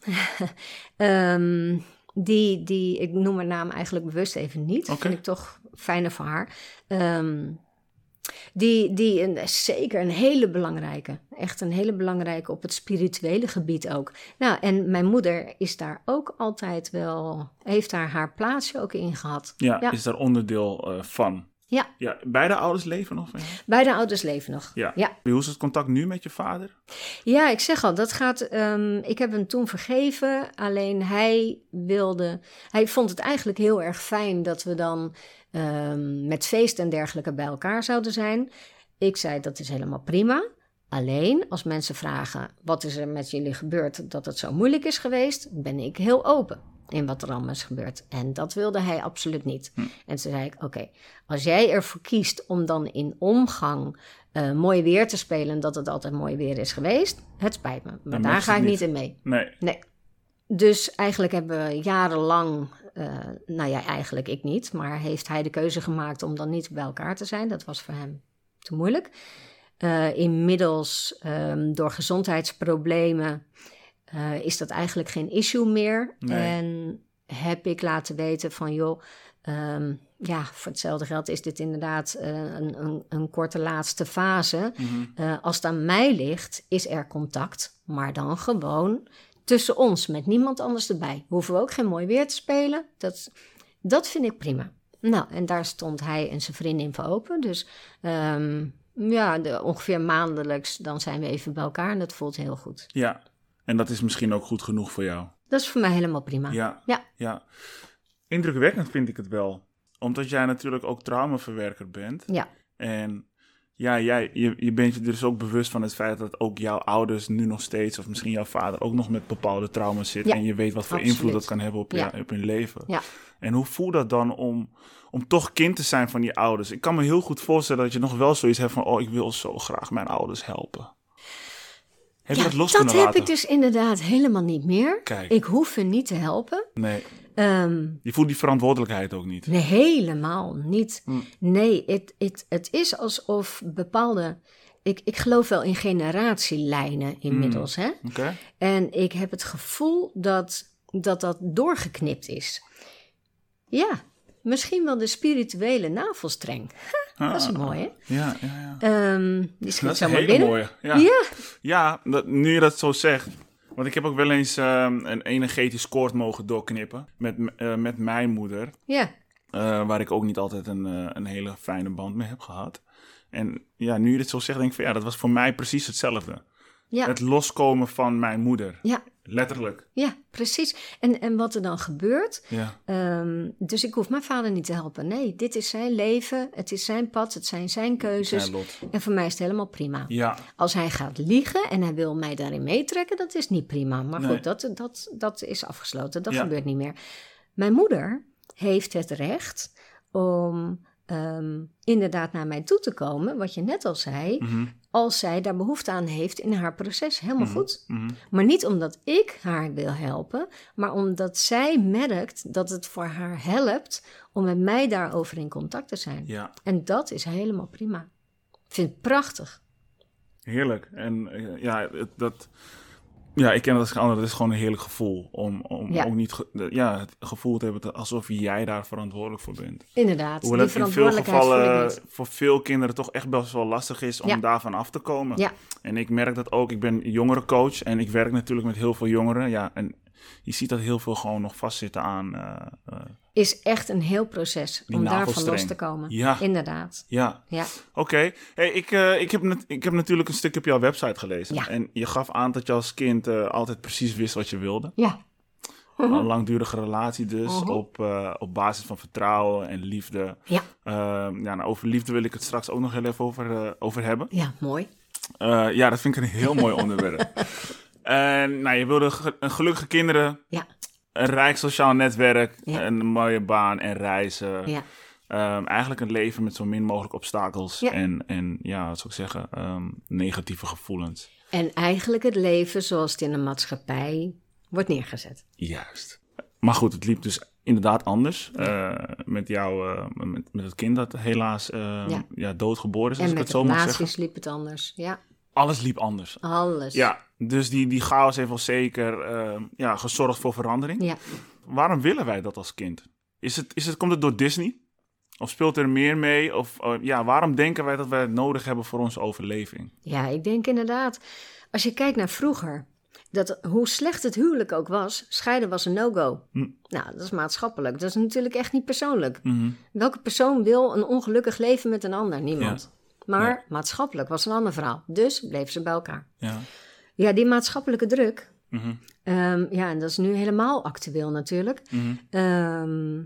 Ehm, die, die, ik noem haar naam eigenlijk bewust even niet. Oké. Vind ik toch fijner voor haar. Ehm, die, die een, zeker een hele belangrijke. Echt een hele belangrijke op het spirituele gebied ook. Nou, en mijn moeder is daar ook altijd wel... Heeft daar haar plaatsje ook in gehad. ja, Ja. is daar onderdeel eh, van. Ja, Ja, beide ouders leven nog beide ouders leven nog. Ja. ja. Hoe is het contact nu met je vader? Ja, ik zeg al, dat gaat. ehm, ik heb hem toen vergeven. Alleen hij wilde. Hij vond het eigenlijk heel erg fijn dat we dan ehm, met feest en dergelijke bij elkaar zouden zijn. Ik zei dat is helemaal prima. Alleen als mensen vragen wat is er met jullie gebeurd dat het zo moeilijk is geweest, ben ik heel open in wat er allemaal is gebeurd. En dat wilde hij absoluut niet. En toen zei ik: Oké, als jij ervoor kiest om dan in omgang eh, mooi weer te spelen, dat het altijd mooi weer is geweest, het spijt me. Maar Dan daar ga ik niet. niet in mee. Nee. Nee. Dus eigenlijk hebben we jarenlang, eh, nou ja, eigenlijk ik niet, maar heeft hij de keuze gemaakt om dan niet bij elkaar te zijn. Dat was voor hem te moeilijk. Eh, inmiddels, ehm, door gezondheidsproblemen, eh, is dat eigenlijk geen issue meer. Nee. En heb ik laten weten van, joh, ehm, ja, voor hetzelfde geld is dit inderdaad eh, een, een, een korte laatste fase. Mhm. Eh, als het aan mij ligt, is er contact, maar dan gewoon tussen ons, met niemand anders erbij. Hoeven we ook geen mooi weer te spelen. Dat, dat vind ik prima. Nou, en daar stond hij en zijn vriendin voor open. Dus ehm, ja, de, ongeveer maandelijks, dan zijn we even bij elkaar en dat voelt heel goed. Ja, en dat is misschien ook goed genoeg voor jou. Dat is voor mij helemaal prima. Ja, Ja. ja. Indrukwekkend vind ik het wel. Omdat jij natuurlijk ook traumaverwerker bent. Ja. En ja, jij, je, je bent je dus ook bewust van het feit dat ook jouw ouders nu nog steeds, of misschien jouw vader, ook nog met bepaalde trauma's zit. Ja, en je weet wat voor absoluut. invloed dat kan hebben op, je, op hun leven. Ja. En hoe voelt dat dan om, om toch kind te zijn van die ouders? Ik kan me heel goed voorstellen dat je nog wel zoiets hebt van, oh, ik wil zo graag mijn ouders helpen. Heb je Ja, dat los dat heb laten? ik dus inderdaad helemaal niet meer. Kijk. Ik hoef hun niet te helpen. Nee, Ehm, je voelt die verantwoordelijkheid ook niet. Nee, helemaal niet. Hm. Nee, het, het, het is alsof bepaalde. Ik, ik geloof wel in generatielijnen inmiddels. Hè? En ik heb het gevoel dat, dat dat doorgeknipt is. Ja, misschien wel de spirituele navelstreng. Dat is Ah, mooi, hè? Ja, ja, ja. Ehm, die Dat schiet zo maar binnen. mooie. Ja, Ja. ja dat, nu je dat zo zegt. Want ik heb ook wel eens ehm, een energetisch koord mogen doorknippen met, eh, met mijn moeder. Ja, eh, waar ik ook niet altijd een, eh, een hele fijne band mee heb gehad. En ja, nu je dit zo zegt, denk ik van ja, dat was voor mij precies hetzelfde. ja, Het loskomen van mijn moeder. ja, Letterlijk. ja, precies. En, en wat er dan gebeurt, Ja, Ehm, dus ik hoef mijn vader niet te helpen. Nee, dit is zijn leven, het is zijn pad, het zijn zijn keuzes. zijn lot. En voor mij is het helemaal prima. Ja, Als hij gaat liegen en hij wil mij daarin meetrekken, dat is niet prima. Maar Nee. goed, dat, dat, dat is afgesloten. Dat Ja. gebeurt niet meer. Mijn moeder heeft het recht om ehm, inderdaad naar mij toe te komen, wat je net al zei, Mhm, als zij daar behoefte aan heeft in haar proces. Helemaal Mhm. goed. mhm. Maar niet omdat ik haar wil helpen, maar omdat zij merkt dat het voor haar helpt om met mij daarover in contact te zijn. Ja, En dat is helemaal prima. Ik vind het prachtig. heerlijk. En eh, ja, dat... Ja, ik ken dat als geen ander. Dat is gewoon een heerlijk gevoel. Om, om Ja. ook niet ge- ja, het gevoel te hebben alsof jij daar verantwoordelijk voor bent. Inderdaad, Hoewel het in veel gevallen voor veel kinderen toch echt best wel lastig is om Ja. daarvan af te komen. Ja. En ik merk dat ook. Ik ben jongerencoach en ik werk natuurlijk met heel veel jongeren. Ja, en je ziet dat heel veel gewoon nog vastzitten aan. eh, eh, Is echt een heel proces om daarvan los te komen. Ja. Inderdaad. ja, Ja. oké. Hey, ik, eh, ik, heb net- ik heb natuurlijk een stukje op jouw website gelezen. Ja. En je gaf aan dat je als kind altijd precies wist wat je wilde. Ja. Een langdurige relatie dus, Mhm. op, op basis van vertrouwen en liefde. Ja. Ehm, ja, nou, over liefde wil ik het straks ook nog heel even over, over hebben. Ja, mooi. Ja, dat vind ik een heel mooi onderwerp. En nou, je wilde ge- gelukkige kinderen, Ja. een rijk sociaal netwerk, Ja. een mooie baan en reizen. Ja. Ehm, eigenlijk een leven met zo min mogelijk obstakels Ja. en, en ja, wat zou ik zeggen, ehm, negatieve gevoelens. En eigenlijk het leven zoals het in de maatschappij wordt neergezet. Juist. Maar goed, het liep dus inderdaad anders eh, met jou, eh, met, met het kind dat helaas eh, Ja. ja. doodgeboren is, als en ik met het zo mag zeggen. liep het anders. Ja, Alles liep anders. alles. Ja, dus die, die chaos heeft wel zeker eh, ja, gezorgd voor verandering. Ja. Waarom willen wij dat als kind? Is het, is het, komt het door Disney? Of speelt er meer mee? Of eh, ja, waarom denken wij dat wij het nodig hebben voor onze overleving? Ja, ik denk inderdaad, als je kijkt naar vroeger, dat hoe slecht het huwelijk ook was, scheiden was een no-go. Hm. Nou, dat is maatschappelijk. Dat is natuurlijk echt niet persoonlijk. Mhm. Welke persoon wil een ongelukkig leven met een ander? Niemand. Maar Ja. maatschappelijk was een ander verhaal. Dus bleven ze bij elkaar. Ja. Ja, die maatschappelijke druk. Mhm. ehm, ja, en dat is nu helemaal actueel natuurlijk. Mhm. ehm,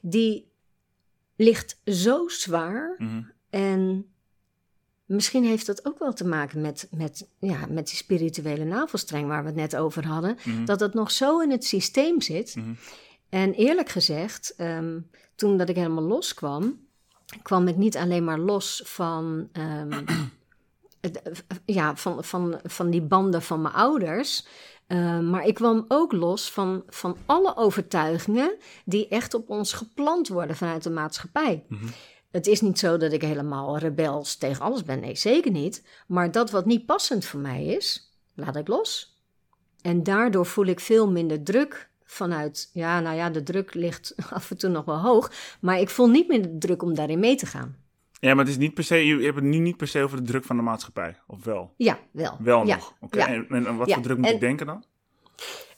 die ligt zo zwaar. Mhm. En misschien heeft dat ook wel te maken met, met, ja, met die spirituele navelstreng waar we het net over hadden. Dat het nog zo in het systeem zit. En eerlijk gezegd, ehm, toen dat ik helemaal loskwam, kwam ik niet alleen maar los van, ehm, het- eh, ja, van, van, van die banden van mijn ouders. eh, maar ik kwam ook los van, van alle overtuigingen die echt op ons geplant worden vanuit de maatschappij. Mhm. Het is niet zo dat ik helemaal rebels tegen alles ben. Nee, zeker niet. Maar dat wat niet passend voor mij is, laat ik los. En daardoor voel ik veel minder druk vanuit, ja, nou ja, de druk ligt af en toe nog wel hoog. Maar ik voel niet meer de druk om daarin mee te gaan. Ja, maar het is niet per se, je hebt het nu niet per se over de druk van de maatschappij, of wel? Ja, wel. Wel ja. nog. Oké. ja. En, wat Ja, voor druk moet en- ik denken dan?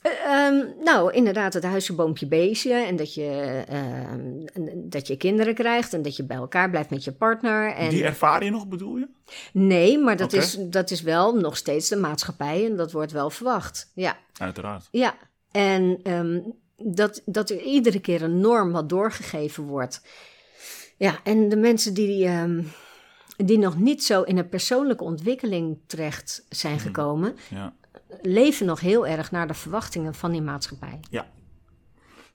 Eh, ehm, nou, inderdaad, het huisje, boompje, beestje. En dat je, ehm, dat je kinderen krijgt en dat je bij elkaar blijft met je partner. En... Die ervaar je nog, bedoel je? Nee, maar dat, is, dat is wel nog steeds de maatschappij en dat wordt wel verwacht. Ja, Uiteraard. ja. En ehm, dat, dat er iedere keer een norm wat doorgegeven wordt. Ja, en de mensen die, ehm, die nog niet zo in een persoonlijke ontwikkeling terecht zijn gekomen, Ja. leven nog heel erg naar de verwachtingen van die maatschappij.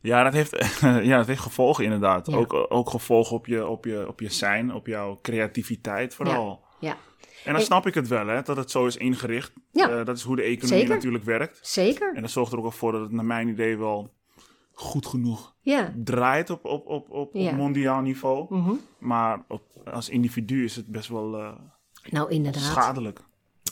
Ja, dat heeft, ja, dat heeft gevolgen inderdaad. Ja. Ook, ook gevolgen op je, op, je, op je zijn, op jouw creativiteit vooral. Ja, En dan En- snap ik het wel, hè, dat het zo is ingericht. Ja. Eh, dat is hoe de economie Zeker. natuurlijk werkt. zeker. En dat zorgt er ook voor dat het naar mijn idee wel goed genoeg Ja. draait op, op, op, op, Ja. op mondiaal niveau. Mhm. Maar op, als individu is het best wel eh, Nou, inderdaad. schadelijk.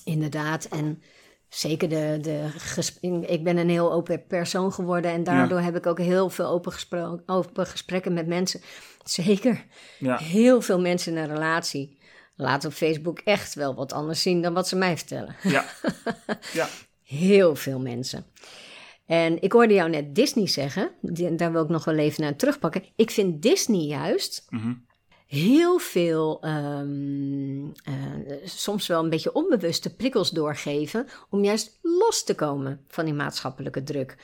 Inderdaad, en zeker de, de ik ben een heel open persoon geworden en daardoor heb ik ook heel veel open, open gesprekken met mensen. Zeker, Ja, heel veel mensen in een relatie laten op Facebook echt wel wat anders zien dan wat ze mij vertellen. ja. ja. Heel veel mensen. En ik hoorde jou net Disney zeggen, daar wil ik nog wel even naar terugpakken. Ik vind Disney juist Mhm. heel veel, ehm, eh, soms wel een beetje onbewuste prikkels doorgeven om juist los te komen van die maatschappelijke druk.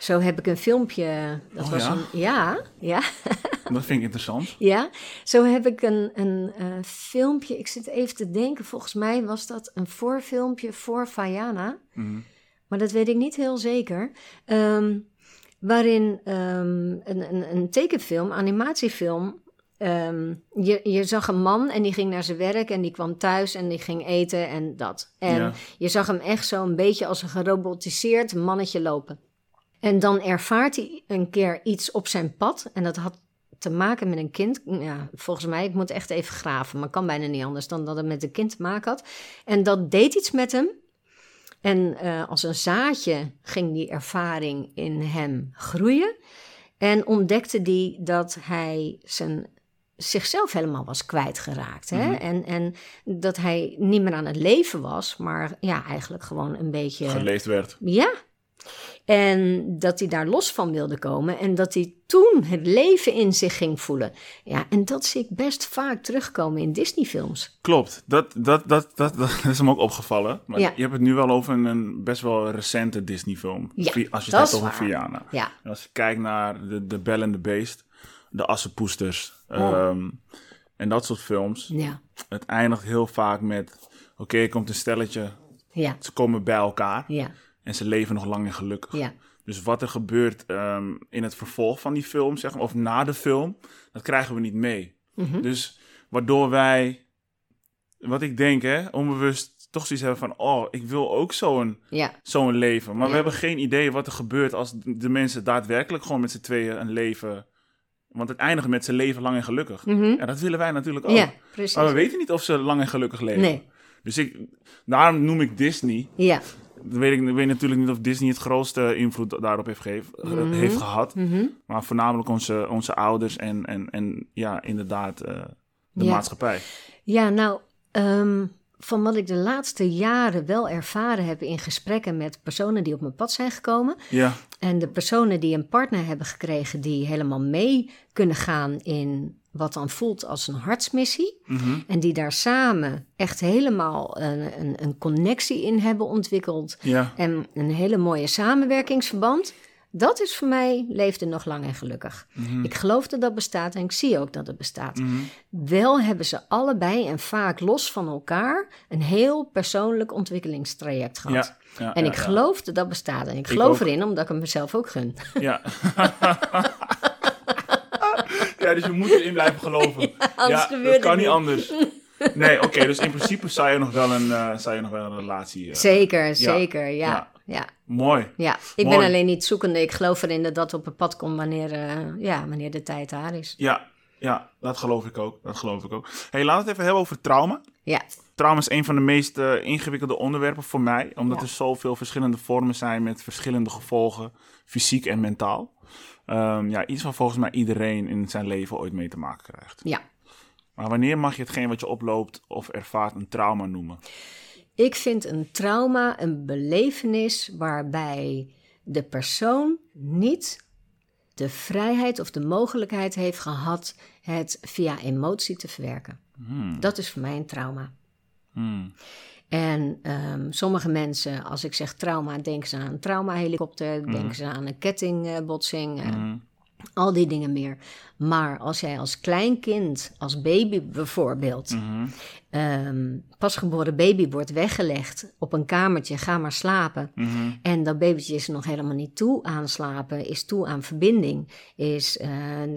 Zo heb ik een filmpje, dat Oh was ja? een, ja, ja, Dat vind ik interessant. ja. Zo heb ik een, een eh, filmpje, ik zit even te denken, volgens mij was dat een voorfilmpje voor Vajana, Mhm. maar dat weet ik niet heel zeker. Ehm, waarin ehm, een, een, een tekenfilm, animatiefilm, ehm, je, je zag een man en die ging naar zijn werk en die kwam thuis en die ging eten en dat. En Ja. je zag hem echt zo een beetje als een gerobotiseerd mannetje lopen. En dan ervaart hij een keer iets op zijn pad en dat had te maken met een kind. Ja, volgens mij, ik moet echt even graven, maar kan bijna niet anders dan dat het met een kind te maken had. En dat deed iets met hem. En eh, als een zaadje ging die ervaring in hem groeien. En ontdekte die dat hij zijn, zichzelf helemaal was kwijtgeraakt. Hè? Mhm. en, en dat hij niet meer aan het leven was, maar ja, eigenlijk gewoon een beetje. Geleefd werd. Ja. En dat hij daar los van wilde komen en dat hij toen het leven in zich ging voelen. Ja, en dat zie ik best vaak terugkomen in Disney-films. Klopt, dat, dat, dat, dat, dat is hem ook opgevallen. Maar Ja. je hebt het nu wel over een best wel recente Disney-film. Ja, Als je het hebt over. Viana. Ja, En als je kijkt naar de, de Bell and the Beast, de Assenpoesters Oh. ehm, en dat soort films. ja, Het eindigt heel vaak met, oké, komt een stelletje, ja, ze komen bij elkaar ja, en ze leven nog lang en gelukkig. ja. Dus wat er gebeurt ehm, in het vervolg van die film, zeg maar, of na de film, dat krijgen we niet mee. Mhm. Dus waardoor wij, wat ik denk, hè, onbewust toch zoiets hebben van, oh, ik wil ook zo'n ja. zo'n leven. Maar Ja. we hebben geen idee wat er gebeurt als de mensen daadwerkelijk gewoon met z'n tweeën een leven. Want het eindigt met ze leven lang en gelukkig. Mhm. Ja, dat willen wij natuurlijk ook. Ja, precies. Maar we weten niet of ze lang en gelukkig leven. Nee. Dus ik, daarom noem ik Disney. Ja. Weet ik, weet natuurlijk niet of Disney het grootste invloed daarop heeft, gegeven, Mhm. heeft gehad. Mhm. Maar voornamelijk onze, onze ouders en, en, en ja, inderdaad eh, de Ja. maatschappij. Ja, nou, ehm, van wat ik de laatste jaren wel ervaren heb in gesprekken met personen die op mijn pad zijn gekomen. Ja, En de personen die een partner hebben gekregen die helemaal mee kunnen gaan in wat dan voelt als een hartsmissie. mhm. En die daar samen echt helemaal een, een, een connectie in hebben ontwikkeld. ja. En een hele mooie samenwerkingsverband. Dat is voor mij leefde nog lang en gelukkig. Mhm. Ik geloof dat dat bestaat en ik zie ook dat het bestaat. Mhm. Wel hebben ze allebei en vaak los van elkaar een heel persoonlijk ontwikkelingstraject gehad. Ja, ja, en ik geloof dat dat bestaat. En ik geloof erin omdat ik het mezelf ook gun. Ja. ja, dus je moet erin blijven geloven. anders ja, dat het kan niet anders. Nee, oké, dus in principe zou je nog wel een, eh, zou je nog wel een relatie... eh, Zeker, zeker, ja. ja. ja. Mooi. ja. ik Mooi. ben alleen niet zoekende. Ik geloof erin dat dat op het pad komt wanneer, eh, ja, wanneer de tijd daar is. Ja, ja, dat geloof ik ook. Dat geloof ik ook. hey, laten we het even hebben over trauma. Ja, Trauma is een van de meest ingewikkelde onderwerpen voor mij, omdat Ja. er zoveel verschillende vormen zijn met verschillende gevolgen, fysiek en mentaal. Ehm, ja, iets waar volgens mij iedereen in zijn leven ooit mee te maken krijgt. ja. Maar wanneer mag je hetgeen wat je oploopt of ervaart een trauma noemen? Ik vind een trauma een belevenis waarbij de persoon niet de vrijheid of de mogelijkheid heeft gehad het via emotie te verwerken. Hmm. Dat is voor mij een trauma. Hmm. En ehm, sommige mensen, als ik zeg trauma, denken ze aan een traumahelikopter, denken ze aan een kettingbotsing, Hmm. al die dingen meer. Maar als jij als klein kind, als baby bijvoorbeeld, Mhm. ehm, pasgeboren baby wordt weggelegd op een kamertje, ga maar slapen. Mhm. En dat babytje is nog helemaal niet toe aan slapen, is toe aan verbinding, is eh,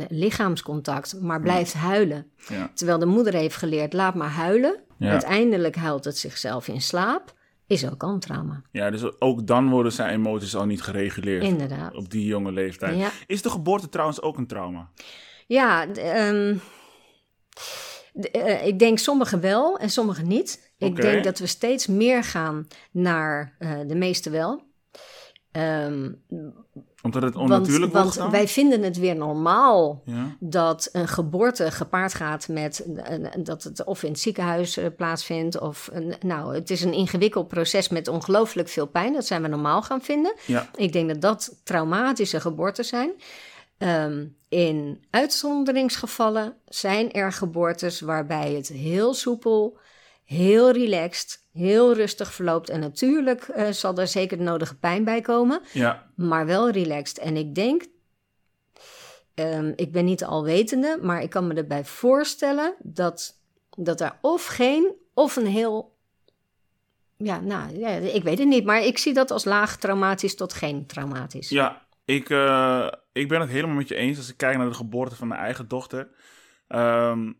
lichaamscontact, maar blijft huilen. Ja. Terwijl de moeder heeft geleerd, laat maar huilen. Ja. Uiteindelijk huilt het zichzelf in slaap, is ook al een trauma. ja, dus ook dan worden zijn emoties al niet gereguleerd Inderdaad. op die jonge leeftijd. Ja. Is de geboorte trouwens ook een trauma? Ja, ehm, eh, ik denk sommigen wel en sommigen niet. Ik denk dat we steeds meer gaan naar eh, de meeste wel. Ehm, Omdat het want onnatuurlijk want wordt dan? wij vinden het weer normaal Ja. dat een geboorte gepaard gaat met dat het of in het ziekenhuis eh, plaatsvindt of een, nou, het is een ingewikkeld proces met ongelooflijk veel pijn. Dat zijn we normaal gaan vinden. Ja. Ik denk dat dat traumatische geboortes zijn. Ehm, in uitzonderingsgevallen zijn er geboortes waarbij het heel soepel, heel relaxed, heel rustig verloopt. En natuurlijk eh, zal er zeker de nodige pijn bij komen, ja. maar wel relaxed. En ik denk, ehm, ik ben niet de alwetende, maar ik kan me erbij voorstellen dat, dat er of geen of een heel. Ja, nou, ja, ik weet het niet, maar ik zie dat als laag traumatisch tot geen traumatisch. Ja, ik, eh, ik ben het helemaal met je eens als ik kijk naar de geboorte van mijn eigen dochter. Ehm,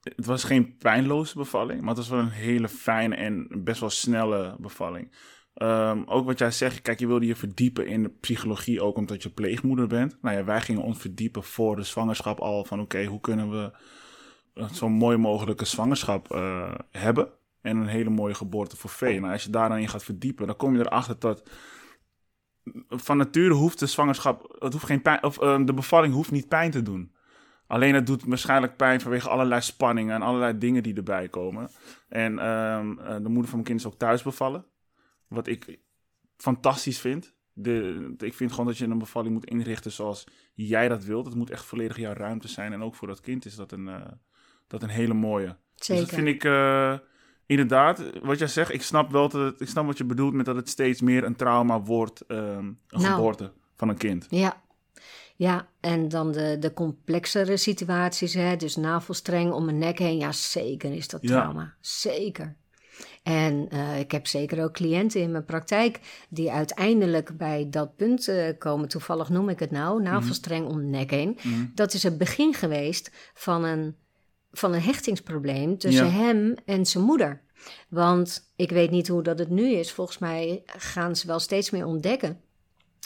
het was geen pijnloze bevalling, maar het was wel een hele fijne en best wel snelle bevalling. Ehm, ook wat jij zegt, kijk, je wilde je verdiepen in de psychologie ook omdat je pleegmoeder bent. Nou ja, wij gingen ons verdiepen voor de zwangerschap al van oké, hoe kunnen we zo'n mooi mogelijke zwangerschap uh, hebben en een hele mooie geboorte voor vee. Nou, als je daar dan in gaat verdiepen, dan kom je erachter dat van nature hoeft de zwangerschap, het hoeft geen pijn, of uh, de bevalling hoeft niet pijn te doen. Alleen het doet waarschijnlijk pijn vanwege allerlei spanningen en allerlei dingen die erbij komen. En um, de moeder van mijn kind is ook thuis bevallen. Wat ik fantastisch vind. De, ik vind gewoon dat je een bevalling moet inrichten zoals jij dat wilt. Het moet echt volledig jouw ruimte zijn. En ook voor dat kind is dat een, uh, dat een hele mooie. Zeker. Dus dat vind ik uh, inderdaad, wat jij zegt, ik snap wel dat het, ik snap wat je bedoelt met dat het steeds meer een trauma wordt, um, een nou, geboorte van een kind. Ja, ja, en dan de, de complexere situaties, hè, dus navelstreng om een nek heen. Ja, zeker is dat trauma. Zeker. En uh, ik heb zeker ook cliënten in mijn praktijk die uiteindelijk bij dat punt uh, komen. Toevallig noem ik het nou, navelstreng om de nek heen. Mm. Dat is het begin geweest van een, van een hechtingsprobleem tussen Ja. hem en zijn moeder. Want ik weet niet hoe dat het nu is. Volgens mij gaan ze wel steeds meer ontdekken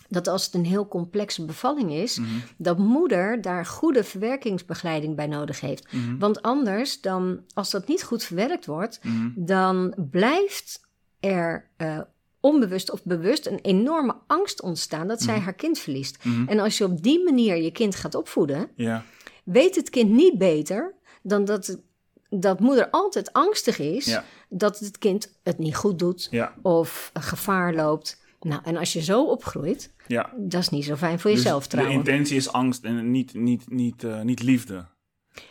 dat als het een heel complexe bevalling is, Mhm. dat moeder daar goede verwerkingsbegeleiding bij nodig heeft. Mhm. Want anders, dan, als dat niet goed verwerkt wordt, Mhm. dan blijft er eh, onbewust of bewust een enorme angst ontstaan dat zij haar kind verliest. En als je op die manier je kind gaat opvoeden, Ja, weet het kind niet beter dan dat, dat moeder altijd angstig is Ja. dat het kind het niet goed doet ja, of gevaar loopt. Nou, en als je zo opgroeit, ja. dat is niet zo fijn voor Dus jezelf de trouwen. intentie is angst en niet, niet, niet, eh, niet liefde.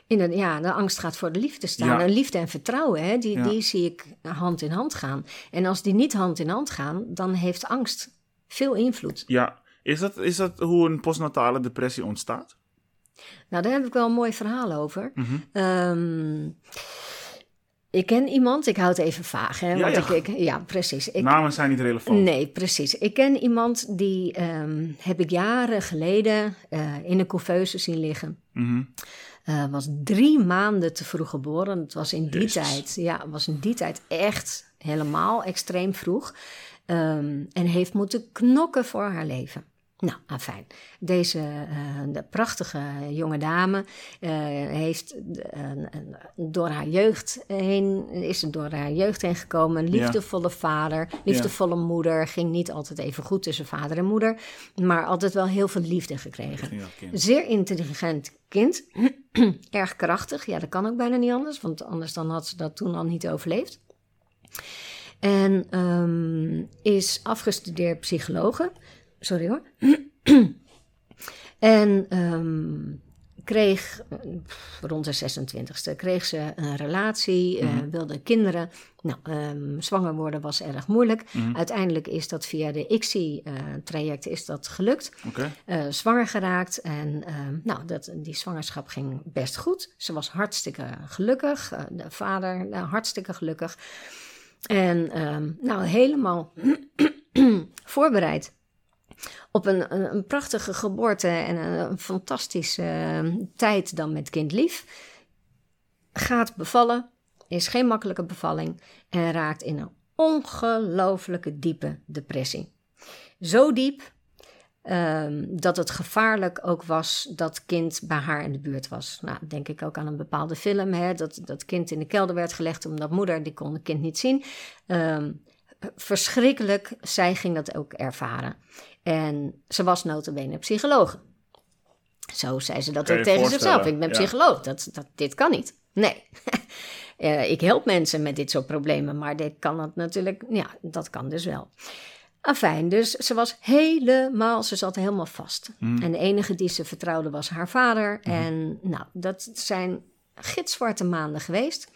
In de, ja, de angst gaat voor de liefde staan. Ja. En liefde en vertrouwen, hè, die, Ja. die zie ik hand in hand gaan. En als die niet hand in hand gaan, dan heeft angst veel invloed. Ja, is dat, is dat hoe een postnatale depressie ontstaat? Nou, daar heb ik wel een mooi verhaal over. Ehm, ik ken iemand, ik hou het even vaag, hè? Ja, want ja. Ik, ik, ja, precies. Ik, Namen zijn niet relevant. Nee, precies. Ik ken iemand die ehm, heb ik jaren geleden eh, in een couveuse zien liggen. Eh, was drie maanden te vroeg geboren. Het was in die Jezus. tijd, ja, was in die tijd echt helemaal extreem vroeg. Ehm, en heeft moeten knokken voor haar leven. Nou, fijn. Deze eh, de prachtige jonge dame eh, heeft eh, door haar jeugd heen, is door haar jeugd heen gekomen. Een Ja. liefdevolle vader, liefdevolle moeder. Ging niet altijd even goed tussen vader en moeder, maar altijd wel heel veel liefde gekregen. Zeer intelligent kind. Erg krachtig. Ja, dat kan ook bijna niet anders. Want anders dan had ze dat toen al niet overleefd. En ehm, is afgestudeerd psychologe. Sorry hoor. en ehm, kreeg eh, rond de 26e kreeg ze een relatie, eh, wilde kinderen. Nou, ehm, zwanger worden was erg moeilijk. Uiteindelijk is dat via de ICSI-traject is dat gelukt Oké. eh, zwanger geraakt. En ehm, nou, dat, die zwangerschap ging best goed. Ze was hartstikke gelukkig. eh, de vader nou, hartstikke gelukkig. En nou, helemaal voorbereid op een, een, prachtige geboorte en een, fantastische ehm, tijd dan met kind lief. Gaat bevallen, is geen makkelijke bevalling en raakt in een ongelooflijke diepe depressie. Zo diep Ehm, dat het gevaarlijk ook was dat kind bij haar in de buurt was. Nou, denk ik ook aan een bepaalde film, hè, dat dat kind in de kelder werd gelegd omdat moeder, die kon het kind niet zien. Ehm, verschrikkelijk, zij ging dat ook ervaren. En ze was notabene psycholoog. Zo zei ze dat ook tegen zichzelf. Ik ben ja. psycholoog, dat, dat, dit kan niet. Nee. Eh, ik help mensen met dit soort problemen, maar dit kan het natuurlijk, ja, dat kan dus wel. Afijn, dus ze was helemaal, ze zat helemaal vast. En de enige die ze vertrouwde was haar vader. En nou, dat zijn gitzwarte maanden geweest.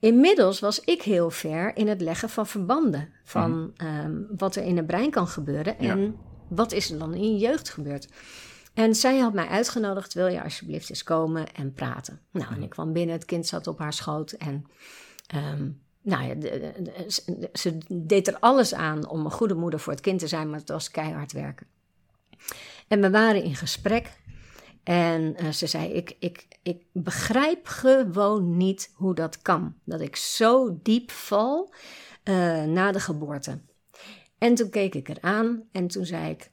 Inmiddels was ik heel ver in het leggen van verbanden. Van ehm, wat er in het brein kan gebeuren Ja. en wat is er dan in je jeugd gebeurd. En zij had mij uitgenodigd, wil je alsjeblieft eens komen en praten. Nou, en ik kwam binnen, het kind zat op haar schoot en... ehm, nou ja, de- de- de- ze- ze deed er alles aan om een goede moeder voor het kind te zijn, maar het was keihard werken. En we waren in gesprek. En eh, ze zei: ik, ik, ik begrijp gewoon niet hoe dat kan. Dat ik zo diep val eh, na de geboorte. En toen keek ik eraan en toen zei ik: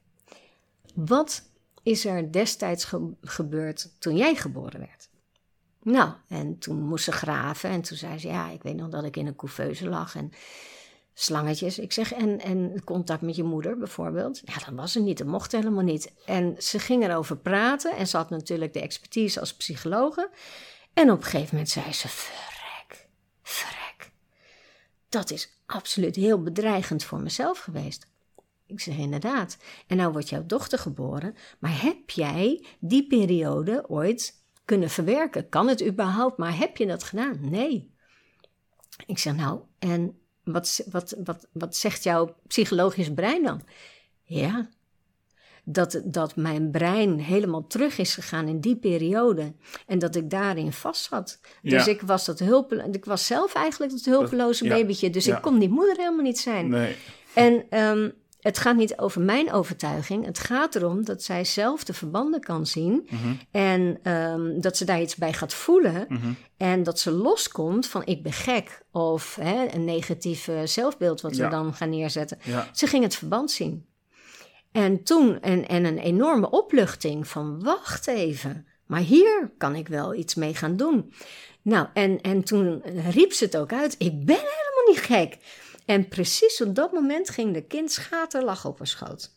Wat is er destijds gebeurd toen jij geboren werd? Nou, en toen moest ze graven en toen zei ze: Ja, ik weet nog dat ik in een couveuse lag en slangetjes. Ik zeg, en, en contact met je moeder bijvoorbeeld? Ja, dat was er niet, dat mocht helemaal niet. En ze ging erover praten en ze had natuurlijk de expertise als psychologe. En op een gegeven moment zei ze, verrek, verrek. Dat is absoluut heel bedreigend voor mezelf geweest. Ik zeg inderdaad. En nou wordt jouw dochter geboren, maar heb jij die periode ooit kunnen verwerken? Kan het überhaupt, maar heb je dat gedaan? Nee. Ik zeg nou, en wat, wat, wat, wat zegt jouw psychologisch brein dan? Ja, dat, dat mijn brein helemaal terug is gegaan in die periode. En dat ik daarin vast zat. Dus ik was dat hulpeloze. Ik was zelf eigenlijk dat hulpeloze babytje. Dus ik kon die moeder helemaal niet zijn. Nee. En um, het gaat niet over mijn overtuiging. Het gaat erom dat zij zelf de verbanden kan zien. Mhm. En um, dat ze daar iets bij gaat voelen. Mhm. En dat ze loskomt van ik ben gek. Of hè, een negatief zelfbeeld wat Ja. we dan gaan neerzetten. Ja. Ze ging het verband zien. En toen, en, en een enorme opluchting van wacht even. Maar hier kan ik wel iets mee gaan doen. Nou, en, en toen riep ze het ook uit. Ik ben helemaal niet gek. En precies op dat moment ging de kind schaterlach op haar schoot.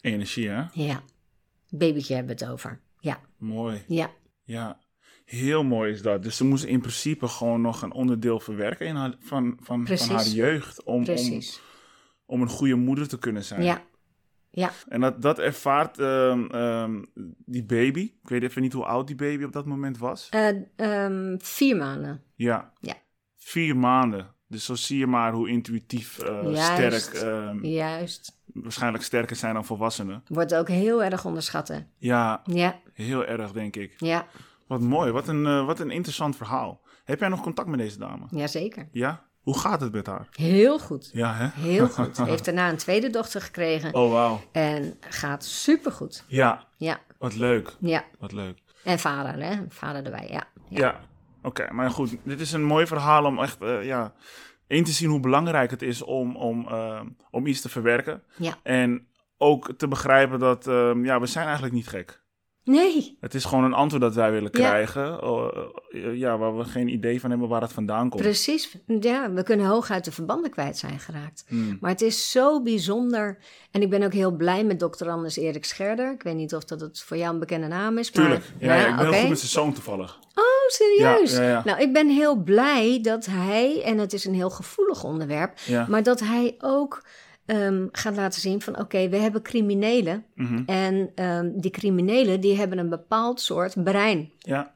Energie, hè? Ja, babytje hebben we het over. Ja, Mooi. ja, Ja, heel mooi is dat. Dus ze moest in principe gewoon nog een onderdeel verwerken in haar, van, van, van haar jeugd. Om, om, precies. om een goede moeder te kunnen zijn. Ja, ja. En dat, dat ervaart ehm, ehm, die baby. Ik weet even niet hoe oud die baby op dat moment was. Eh, ehm, vier maanden. Ja. Ja. Vier maanden. Dus zo zie je maar hoe intuïtief eh, sterk, ehm, Juist. waarschijnlijk sterker zijn dan volwassenen. Wordt ook heel erg onderschat. hè? Ja, Ja, heel erg denk ik. ja, Wat mooi, wat een, eh, wat een interessant verhaal. Heb jij nog contact met deze dame? ja, zeker. Ja? Hoe gaat het met haar? Heel goed. Ja, hè? Heel goed. Heeft daarna een tweede dochter gekregen. Oh, wauw. En gaat supergoed. Ja, Ja, wat leuk. ja. Wat leuk. En vader, hè? Vader erbij, ja. Ja, oké. maar goed, dit is een mooi verhaal om echt, eh, ja, één te zien hoe belangrijk het is om, om, eh, om iets te verwerken. Ja. En ook te begrijpen dat, eh, ja, we zijn eigenlijk niet gek. Nee, Het is gewoon een antwoord dat wij willen Ja. krijgen. eh, eh, ja, waar we geen idee van hebben waar het vandaan komt. precies. Ja, we kunnen hooguit de verbanden kwijt zijn geraakt. Hmm. Maar het is zo bijzonder. En ik ben ook heel blij met dokter Anders Erik Scherder. Ik weet niet of dat het voor jou een bekende naam is. Tuurlijk. Maar, Ja, ja, ik ben heel goed met zijn zoon toevallig. Oh, serieus? Nou, ik ben heel blij dat hij, en het is een heel gevoelig onderwerp, Ja. maar dat hij ook ehm, gaat laten zien van oké, we hebben criminelen. Mhm. En ehm, die criminelen die hebben een bepaald soort brein. Ja,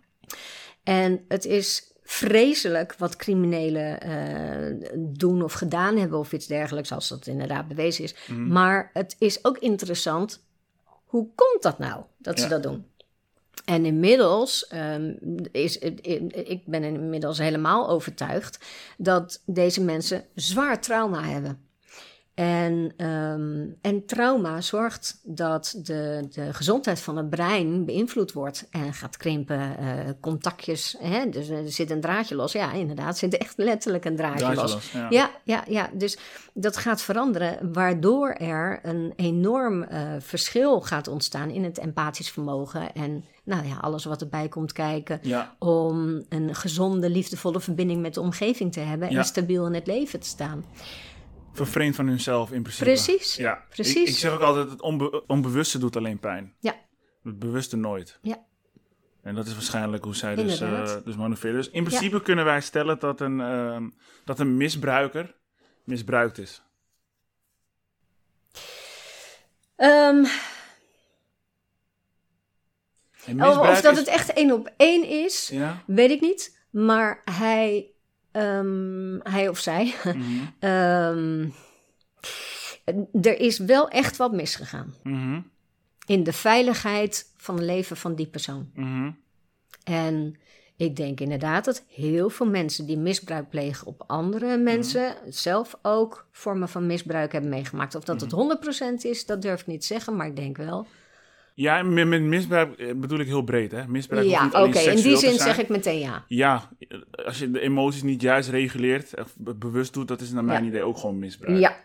En het is vreselijk wat criminelen eh, doen of gedaan hebben of iets dergelijks, als dat inderdaad bewezen is. Mhm. Maar het is ook interessant, hoe komt dat nou dat ze dat doen? En inmiddels ehm, is ik ben inmiddels helemaal overtuigd dat deze mensen zwaar trauma hebben. En, ehm, en trauma zorgt dat de, de gezondheid van het brein beïnvloed wordt en gaat krimpen. eh, contactjes, hè? dus er zit een draadje los. Ja, inderdaad, er zit echt letterlijk een draadje, draadje los. los, ja. Ja, ja, ja, dus dat gaat veranderen, waardoor er een enorm eh, verschil gaat ontstaan in het empathisch vermogen en nou ja, alles wat erbij komt kijken. Ja, Om een gezonde, liefdevolle verbinding met de omgeving te hebben Ja. en stabiel in het leven te staan. Vervreemd van hunzelf in principe. Precies, Ja, precies. Ik, ik zeg ook altijd, het onbe- onbewuste doet alleen pijn. Ja. Het bewuste nooit. Ja. En dat is waarschijnlijk hoe zij dus, eh dus manoeuvreren. Dus in principe kunnen wij stellen dat een, ehm, dat een misbruiker misbruikt is. Ehm, En of, dat is- het echt één op één is, Ja? weet ik niet. Maar hij, ehm, hij of zij, Mhm. ehm, er is wel echt wat misgegaan. Mhm. in de veiligheid van het leven van die persoon. Mhm. En ik denk inderdaad dat heel veel mensen die misbruik plegen op andere mensen zelf ook vormen van misbruik hebben meegemaakt. Of dat het 100% is, dat durf ik niet te zeggen, maar ik denk wel Ja, met, met misbruik eh, bedoel ik heel breed, hè? Misbruik Ja, oké. alleen In die zin zeg ik meteen ja. Ja, als je de emoties niet juist reguleert, be- bewust doet, dat is naar mijn Ja. idee ook gewoon misbruik. Ja,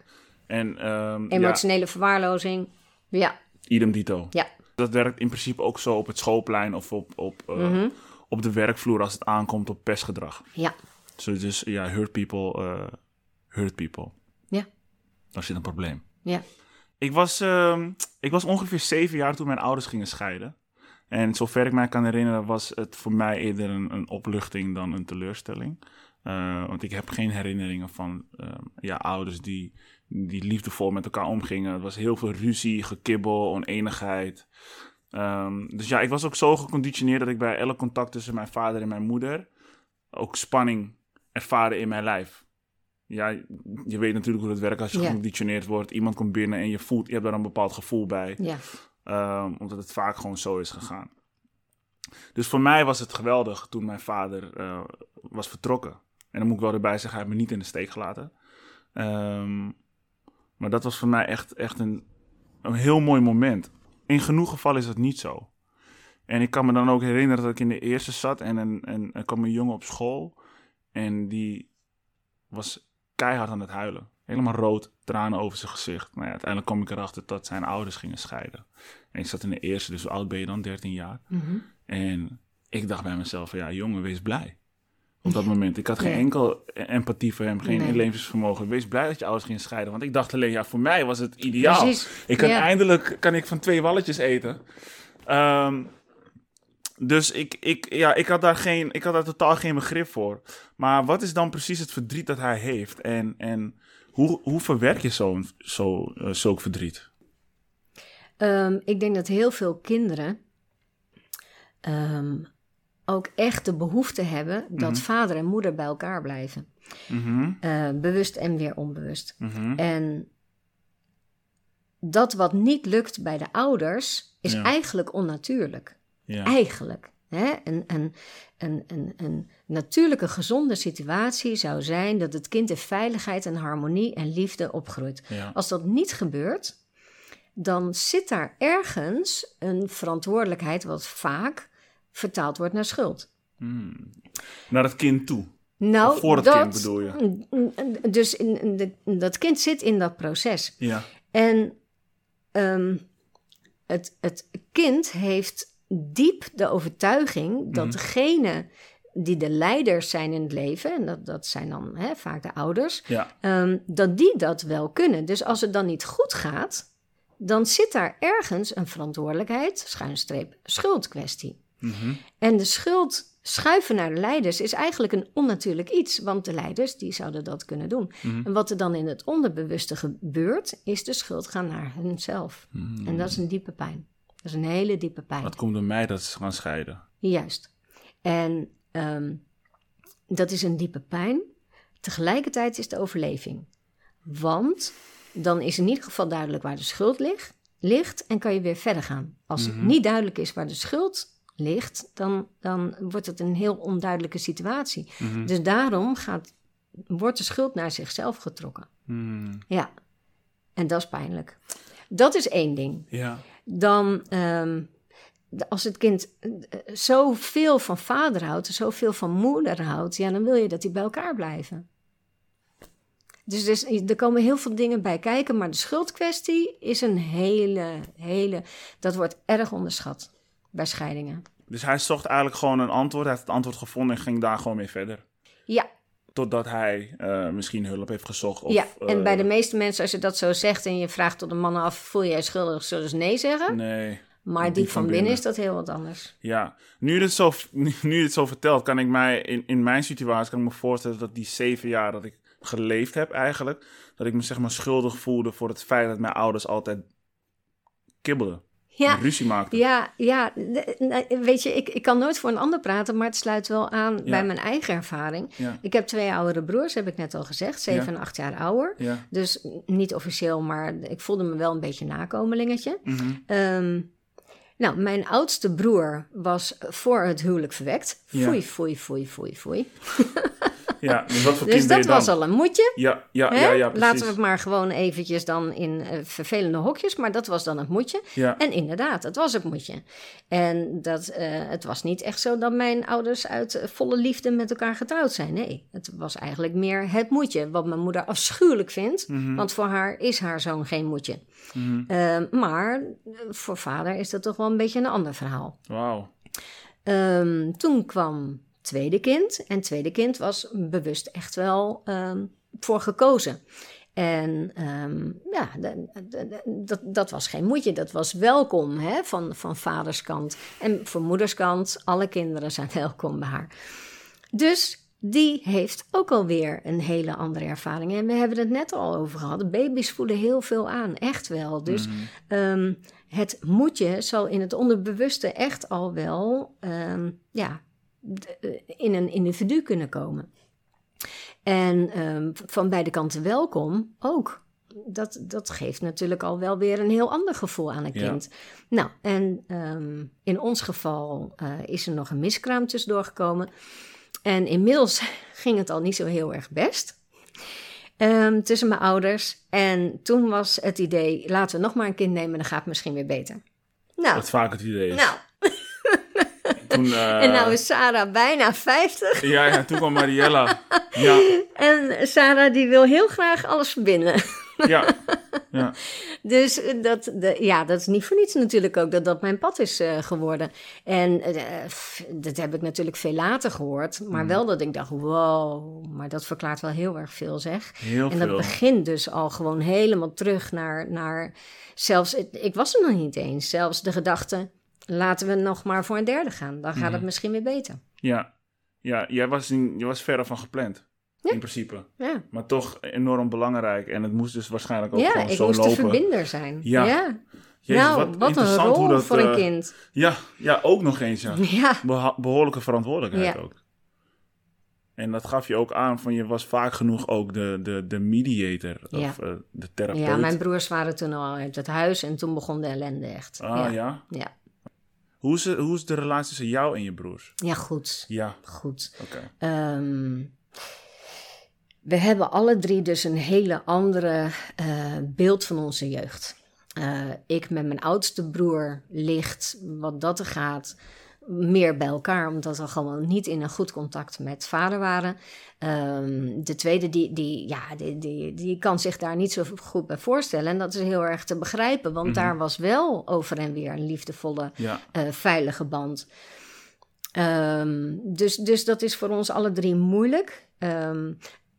En ehm ja, emotionele verwaarlozing. Ja, idem dito. ja. Dat werkt in principe ook zo op het schoolplein of op, op, eh, Mhm. op de werkvloer als het aankomt op pestgedrag. Ja, So, dus ja, hurt people, eh, hurt people. Ja. Daar zit een probleem. ja. Ik was, ehm, ik was ongeveer zeven jaar toen mijn ouders gingen scheiden. En zover ik mij kan herinneren was het voor mij eerder een, een opluchting dan een teleurstelling. Eh, want ik heb geen herinneringen van ehm, ja, ouders die, die liefdevol met elkaar omgingen. Het was heel veel ruzie, gekibbel, oneenigheid. Ehm, dus ja, ik was ook zo geconditioneerd dat ik bij elk contact tussen mijn vader en mijn moeder ook spanning ervaren in mijn lijf. Ja, je weet natuurlijk hoe het werkt als je Ja. geconditioneerd wordt. Iemand komt binnen en je voelt, je hebt daar een bepaald gevoel bij. ja. Ehm, omdat het vaak gewoon zo is gegaan. Dus voor mij was het geweldig toen mijn vader eh, was vertrokken. En dan moet ik wel erbij zeggen, hij heeft me niet in de steek gelaten. Ehm, maar dat was voor mij echt, echt een, een heel mooi moment. In genoeg gevallen is dat niet zo. En ik kan me dan ook herinneren dat ik in de eerste zat en, en, en er kwam een jongen op school. En die was keihard aan het huilen. Helemaal rood, tranen over zijn gezicht. Nou ja, uiteindelijk kwam ik erachter dat zijn ouders gingen scheiden. En ik zat in de eerste, dus hoe oud ben je dan? 13 jaar. Mhm. En ik dacht bij mezelf, van, ja jongen, wees blij. Op dat moment. Ik had geen enkel empathie voor hem, geen Nee. levensvermogen. Wees blij dat je ouders gingen scheiden. Want ik dacht alleen, ja, voor mij was het ideaal. Precies. Ik kan Ja. eindelijk kan ik van twee walletjes eten. Ehm, dus ik, ik, ja, ik, had daar geen, ik had daar totaal geen begrip voor. Maar wat is dan precies het verdriet dat hij heeft? En, en hoe, hoe verwerk je zo'n zo, eh, zulk verdriet? Ehm, ik denk dat heel veel kinderen ehm, ook echt de behoefte hebben dat Mhm. vader en moeder bij elkaar blijven. Mhm, Eh, bewust en weer onbewust. mhm, En dat wat niet lukt bij de ouders is Ja. eigenlijk onnatuurlijk. Ja. Eigenlijk. Hè? Een, een, een, een, een natuurlijke gezonde situatie zou zijn dat het kind in veiligheid en harmonie en liefde opgroeit. ja. Als dat niet gebeurt, dan zit daar ergens een verantwoordelijkheid wat vaak vertaald wordt naar schuld. Hmm. Naar het kind toe. Nou, Of voor het dat, kind bedoel je? Dus in, de- dat kind zit in dat proces. Ja. En ehm, het, het kind heeft diep de overtuiging dat Mhm. degene die de leiders zijn in het leven, en dat, dat zijn dan hè, vaak de ouders, Ja. ehm, dat die dat wel kunnen. Dus als het dan niet goed gaat, dan zit daar ergens een verantwoordelijkheid, schuinstreep, schuldkwestie. Mhm. En de schuld schuiven naar de leiders is eigenlijk een onnatuurlijk iets, want de leiders die zouden dat kunnen doen. Mhm. En wat er dan in het onderbewuste gebeurt, is de schuld gaan naar hunzelf. En dat is een diepe pijn. Dat is een hele diepe pijn. Dat komt door mij dat ze gaan scheiden. Juist. En ehm, dat is een diepe pijn. Tegelijkertijd is de overleving. Want dan is in ieder geval duidelijk waar de schuld ligt, ligt en kan je weer verder gaan. Als het Mhm. niet duidelijk is waar de schuld ligt, dan, dan wordt het een heel onduidelijke situatie. Mhm. Dus daarom gaat, wordt de schuld naar zichzelf getrokken. Hmm. Ja, en dat is pijnlijk. Dat is één ding. Ja. Dan, ehm, als het kind eh, zoveel van vader houdt, zoveel van moeder houdt, ja, dan wil je dat die bij elkaar blijven. Dus, dus er komen heel veel dingen bij kijken, maar de schuldkwestie is een hele, hele. Dat wordt erg onderschat bij scheidingen. Dus hij zocht eigenlijk gewoon een antwoord. Hij heeft het antwoord gevonden en ging daar gewoon mee verder. Ja, Totdat hij eh, misschien hulp heeft gezocht. Of, ja. en eh, bij de meeste mensen, als je dat zo zegt en je vraagt tot de mannen af: voel jij schuldig? Zullen ze nee zeggen. Nee. maar diep van binnen is dat heel wat anders. Ja, nu je het zo, nu je het zo vertelt, kan ik mij in, in mijn situatie kan ik me voorstellen dat die zeven jaar dat ik geleefd heb eigenlijk, dat ik me zeg maar schuldig voelde voor het feit dat mijn ouders altijd kibbelden, Ja, ruzie maakten. Ja, ja, weet je, ik, ik kan nooit voor een ander praten, maar het sluit wel aan bij mijn eigen ervaring. Ja, Ik heb twee oudere broers, heb ik net al gezegd, zeven en acht jaar ouder. Dus niet officieel, maar ik voelde me wel een beetje nakomelingetje. Ehm, nou, mijn oudste broer was voor het huwelijk verwekt. Foei, foei, foei, foei, foei. Ja, dus wat voor Dus dat was al een moedje. Ja, ja, ja, ja, precies. Laten we het maar gewoon eventjes dan in eh, vervelende hokjes, maar dat was dan het moedje. Ja, En inderdaad, het was het moedje. En dat, eh, het was niet echt zo dat mijn ouders uit eh, volle liefde met elkaar getrouwd zijn. Nee, het was eigenlijk meer het moedje, wat mijn moeder afschuwelijk vindt. Mhm. Want voor haar is haar zoon geen moedje. Mhm. Eh, maar voor vader is dat toch wel een beetje een ander verhaal. Wauw. Ehm, toen kwam tweede kind. En tweede kind was bewust echt wel ehm, voor gekozen. En ehm, ja, dat, dat was geen moedje, dat was welkom hè, van, van vaders kant. En voor moeders kant, alle kinderen zijn welkom bij haar. Dus die heeft ook alweer een hele andere ervaring. En we hebben het net al over gehad. Baby's voelen heel veel aan, echt wel. Dus. Ehm, het moetje zal in het onderbewuste echt al wel ja, in een individu kunnen komen. En ehm, van beide kanten welkom ook. Dat, dat geeft natuurlijk al wel weer een heel ander gevoel aan een Ja. kind. Nou, en ehm, in ons geval eh, is er nog een miskraam tussendoor gekomen. En inmiddels ging het al niet zo heel erg best. Ehm, tussen mijn ouders. En toen was het idee, laten we nog maar een kind nemen, dan gaat het misschien weer beter. Nou, Wat vaak het idee is. nou Toen, eh, en nou is Sarah bijna 50. ja, ja, toen kwam Mariella. Ja, En Sarah die wil heel graag alles verbinden. ja, ja. Dus dat, de, ja, dat is niet voor niets natuurlijk ook dat dat mijn pad is eh, geworden. En eh, dat heb ik natuurlijk veel later gehoord. Maar Mm. wel dat ik dacht, wow, maar dat verklaart wel heel erg veel zeg. Heel En dat veel. begint dus al gewoon helemaal terug naar, naar zelfs, ik was er nog niet eens, zelfs de gedachte, laten we nog maar voor een derde gaan. Dan gaat het Mhm. misschien weer beter. Ja, ja jij was, in, je was verre van gepland. Ja. In principe. Ja, Maar toch enorm belangrijk. En het moest dus waarschijnlijk ook ja gewoon ik zo moest lopen. de verbinder zijn. Ja. Ja. Jezus, nou, wat, een interessant rol dat, voor een eh, kind. Ja, ja, ook nog eens. Ja. Ja, Beha- behoorlijke verantwoordelijkheid Ja. ook. En dat gaf je ook aan van je was vaak genoeg ook de, de, de mediator Ja. of eh, de therapeut. ja, mijn broers waren toen al uit het huis en toen begon de ellende echt. Ah ja. ja. Hoe, is hoe is de relatie tussen jou en je broers? ja, goed. Ja, Goed. oké. Ehm, we hebben alle drie dus een hele andere eh, beeld van onze jeugd. Eh, ik met mijn oudste broer ligt, wat dat er gaat, meer bij elkaar, omdat we gewoon niet in een goed contact met vader waren. Ehm, de tweede, die, die, ja, die, die, die kan zich daar niet zo goed bij voorstellen. En dat is heel erg te begrijpen, want Mhm. daar was wel over en weer een liefdevolle Ja, eh, veilige band. Ehm, dus, dus dat is voor ons alle drie moeilijk. Ehm,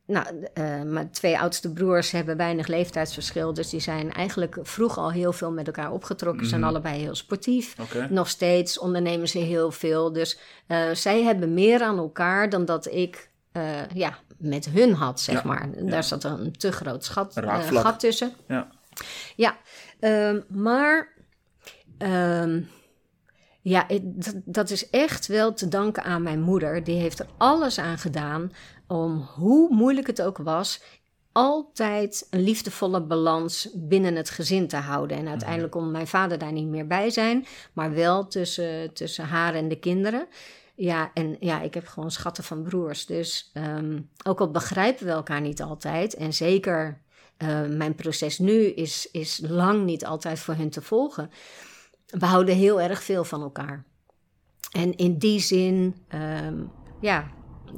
nou, eh, mijn twee oudste broers hebben weinig leeftijdsverschil, dus die zijn eigenlijk vroeg al heel veel met elkaar opgetrokken. Zijn Mhm. allebei heel sportief. Nog steeds ondernemen ze heel veel. Dus eh, zij hebben meer aan elkaar dan dat ik eh, ja, met hun had, zeg Ja, maar. ja. Daar zat een te groot schat, gat tussen. Ja. Ja, ehm, maar ehm, ja, dat is echt wel te danken aan mijn moeder. Die heeft er alles aan gedaan om, hoe moeilijk het ook was, altijd een liefdevolle balans binnen het gezin te houden. En uiteindelijk kon mijn vader daar niet meer bij zijn, maar wel tussen, tussen haar en de kinderen. Ja, en ja, ik heb gewoon schatten van broers. Dus ehm, ook al begrijpen we elkaar niet altijd, en zeker eh, mijn proces nu is, is lang niet altijd voor hun te volgen. We houden heel erg veel van elkaar. En in die zin, ehm, ja,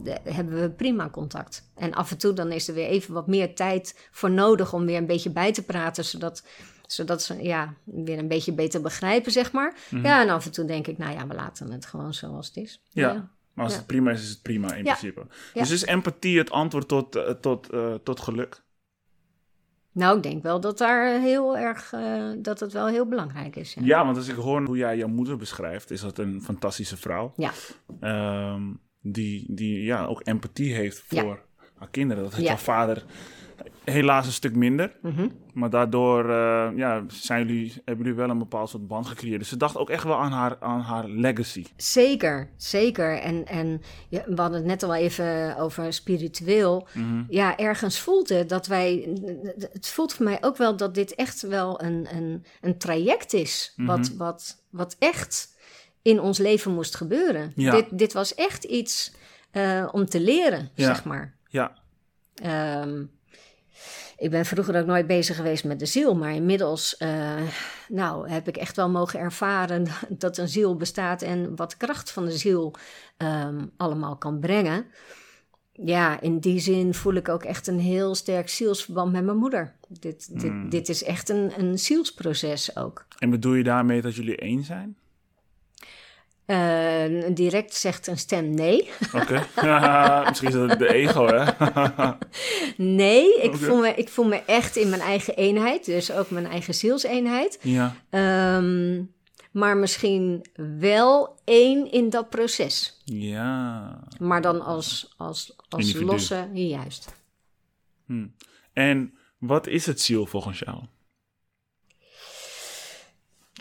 de- hebben we prima contact. En af en toe dan is er weer even wat meer tijd voor nodig om weer een beetje bij te praten, zodat, zodat ze ja, weer een beetje beter begrijpen, zeg maar. Mhm. Ja, en af en toe denk ik, nou ja, we laten het gewoon zoals het is. Ja. Maar als Ja. het prima is, is het prima in Ja. principe. Dus is empathie het antwoord tot, eh, tot, eh, tot geluk? Nou, ik denk wel dat daar heel erg, eh, dat het wel heel belangrijk is. Ja. Ja, want als ik hoor hoe jij jouw moeder beschrijft, is dat een fantastische vrouw. Ja. Ehm, die, die ja, ook empathie heeft Ja. voor haar kinderen. Dat heeft Ja. jouw vader helaas een stuk minder. Maar daardoor eh, ja, zijn jullie, hebben jullie wel een bepaald soort band gecreëerd. Dus ze dacht ook echt wel aan haar, aan haar legacy. Zeker, zeker. En, en ja, we hadden het net al even over spiritueel. Mhm. Ja, ergens voelt het dat wij. Het voelt voor mij ook wel dat dit echt wel een, een, een traject is. wat, Mhm. wat, wat echt in ons leven moest gebeuren. Ja. Dit, dit was echt iets. eh, om te leren, Ja. zeg maar. Ja. Ehm, ik ben vroeger ook nooit bezig geweest met de ziel, maar inmiddels eh, nou, heb ik echt wel mogen ervaren dat een ziel bestaat en wat kracht van de ziel ehm, allemaal kan brengen. Ja, in die zin voel ik ook echt een heel sterk zielsverband met mijn moeder. Dit, dit, Hmm. dit is echt een, een zielsproces ook. En bedoel je daarmee dat jullie één zijn? Eh, direct zegt een stem nee. Oké. Misschien is dat de ego, hè? Nee, ik, voel me, ik voel me echt in mijn eigen eenheid, dus ook mijn eigen zielseenheid. ja. Ehm, maar misschien wel één in dat proces. Ja. Maar dan als, als, als Individu. losse, juist. Hm. En wat is het ziel volgens jou?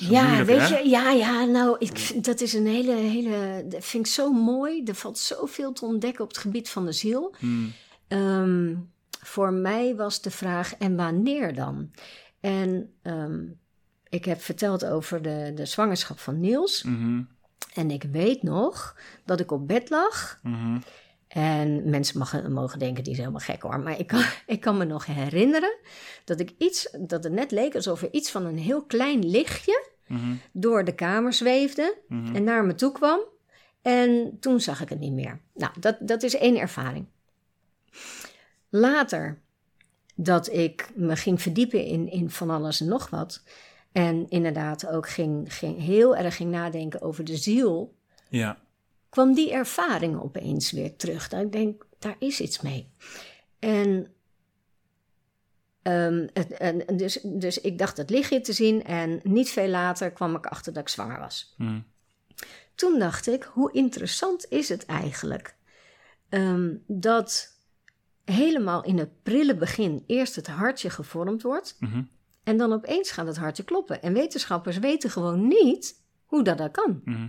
Ja, weet hè? je, ja, ja, nou, ik, dat is een hele, hele, dat vind ik zo mooi. Er valt zoveel te ontdekken op het gebied van de ziel. Hm. Ehm, voor mij was de vraag, en wanneer dan? En ehm, ik heb verteld over de, de zwangerschap van Niels. Mhm. En ik weet nog dat ik op bed lag. Mhm. En mensen mogen, mogen denken, die is helemaal gek hoor. Maar ik kan, ik kan me nog herinneren dat ik iets, dat het net leek alsof er iets van een heel klein lichtje Mhm. door de kamer zweefde Mhm. en naar me toe kwam. En toen zag ik het niet meer. Nou, dat, dat is één ervaring. Later, dat ik me ging verdiepen in, in van alles en nog wat. En inderdaad ook ging, ging heel erg ging nadenken over de ziel. Ja. Kwam die ervaring opeens weer terug. Dat ik denk, daar is iets mee. En, ehm, en en dus, dus ik dacht het lichtje te zien en niet veel later kwam ik achter dat ik zwanger was. Hm. Toen dacht ik, hoe interessant is het eigenlijk ehm, dat helemaal in het prille begin eerst het hartje gevormd wordt Mhm. en dan opeens gaat het hartje kloppen. En wetenschappers weten gewoon niet hoe dat, dat kan. Mhm.